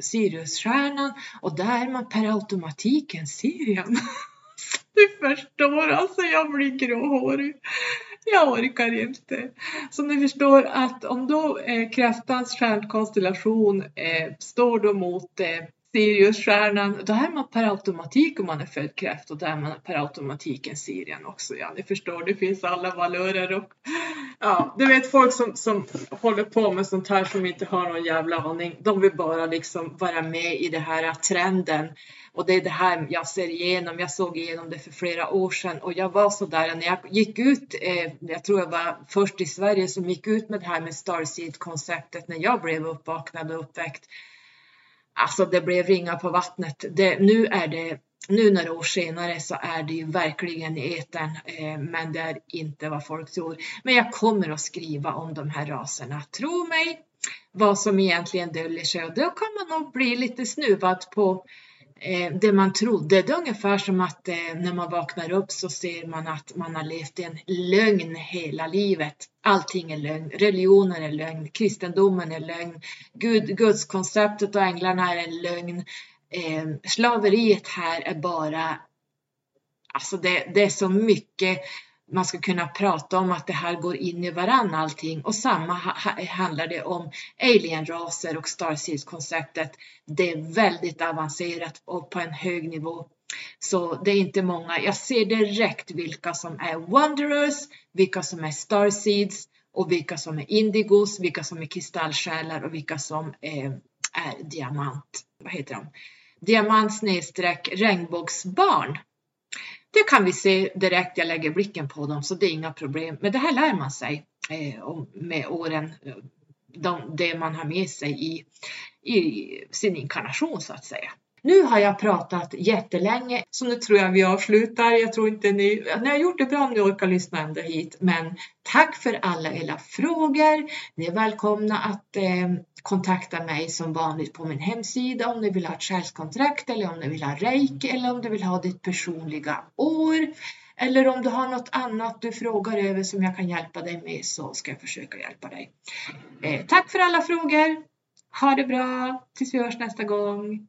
Siriusstjärnan och där är man per automatik en Sirian. Du förstår, alltså jag blir gråhårig jag orkar inte. Så ni förstår att om då eh, kräftans stjärnkonstellation eh, står då mot eh, Siriusstjärnan, då är man per automatik om man är född kräft och då är man per automatik en Sirian också. Ja, ni förstår, det finns alla valörer och ja, du vet folk som, som håller på med sånt här som inte har någon jävla aning. De vill bara liksom vara med i den här trenden och det är det här jag ser igenom. Jag såg igenom det för flera år sedan och jag var så där när jag gick ut. Eh, jag tror jag var först i Sverige som gick ut med det här med Starseed-konceptet när jag blev uppvaknad och uppväckt. Alltså det blev ringa på vattnet. Det, nu är det nu några år senare så är det ju verkligen i etern, eh, men det är inte vad folk tror. Men jag kommer att skriva om de här raserna, tro mig, vad som egentligen döljer sig och då kan man nog bli lite snuvad på Eh, det man trodde. Det är ungefär som att eh, när man vaknar upp så ser man att man har levt i en lögn hela livet. Allting är lögn. Religionen är lögn. Kristendomen är lögn. Gud, Gudskonceptet och änglarna är en lögn. Eh, slaveriet här är bara Alltså det, det är så mycket man ska kunna prata om att det här går in i varann allting och samma ha, handlar det om alienraser och Starseeds-konceptet. Det är väldigt avancerat och på en hög nivå. Så det är inte många. Jag ser direkt vilka som är Wanderers, vilka som är Starseeds och vilka som är Indigos, vilka som är kristallsjälar och vilka som är, är diamant. Vad heter de? Diamant snedstreck regnbågsbarn det kan vi se direkt, jag lägger blicken på dem, så det är inga problem. Men det här lär man sig eh, med åren, eh, de, det man har med sig i, i sin inkarnation så att säga. Nu har jag pratat jättelänge, så nu tror jag vi avslutar. Jag tror inte ni, ni har gjort det bra om ni orkar lyssna ända hit, men tack för alla era frågor. Ni är välkomna att eh, kontakta mig som vanligt på min hemsida om ni vill ha ett själskontrakt eller om ni vill ha reiki eller om du vill ha ditt personliga år. Eller om du har något annat du frågar över som jag kan hjälpa dig med så ska jag försöka hjälpa dig. Eh, tack för alla frågor. Ha det bra tills vi hörs nästa gång.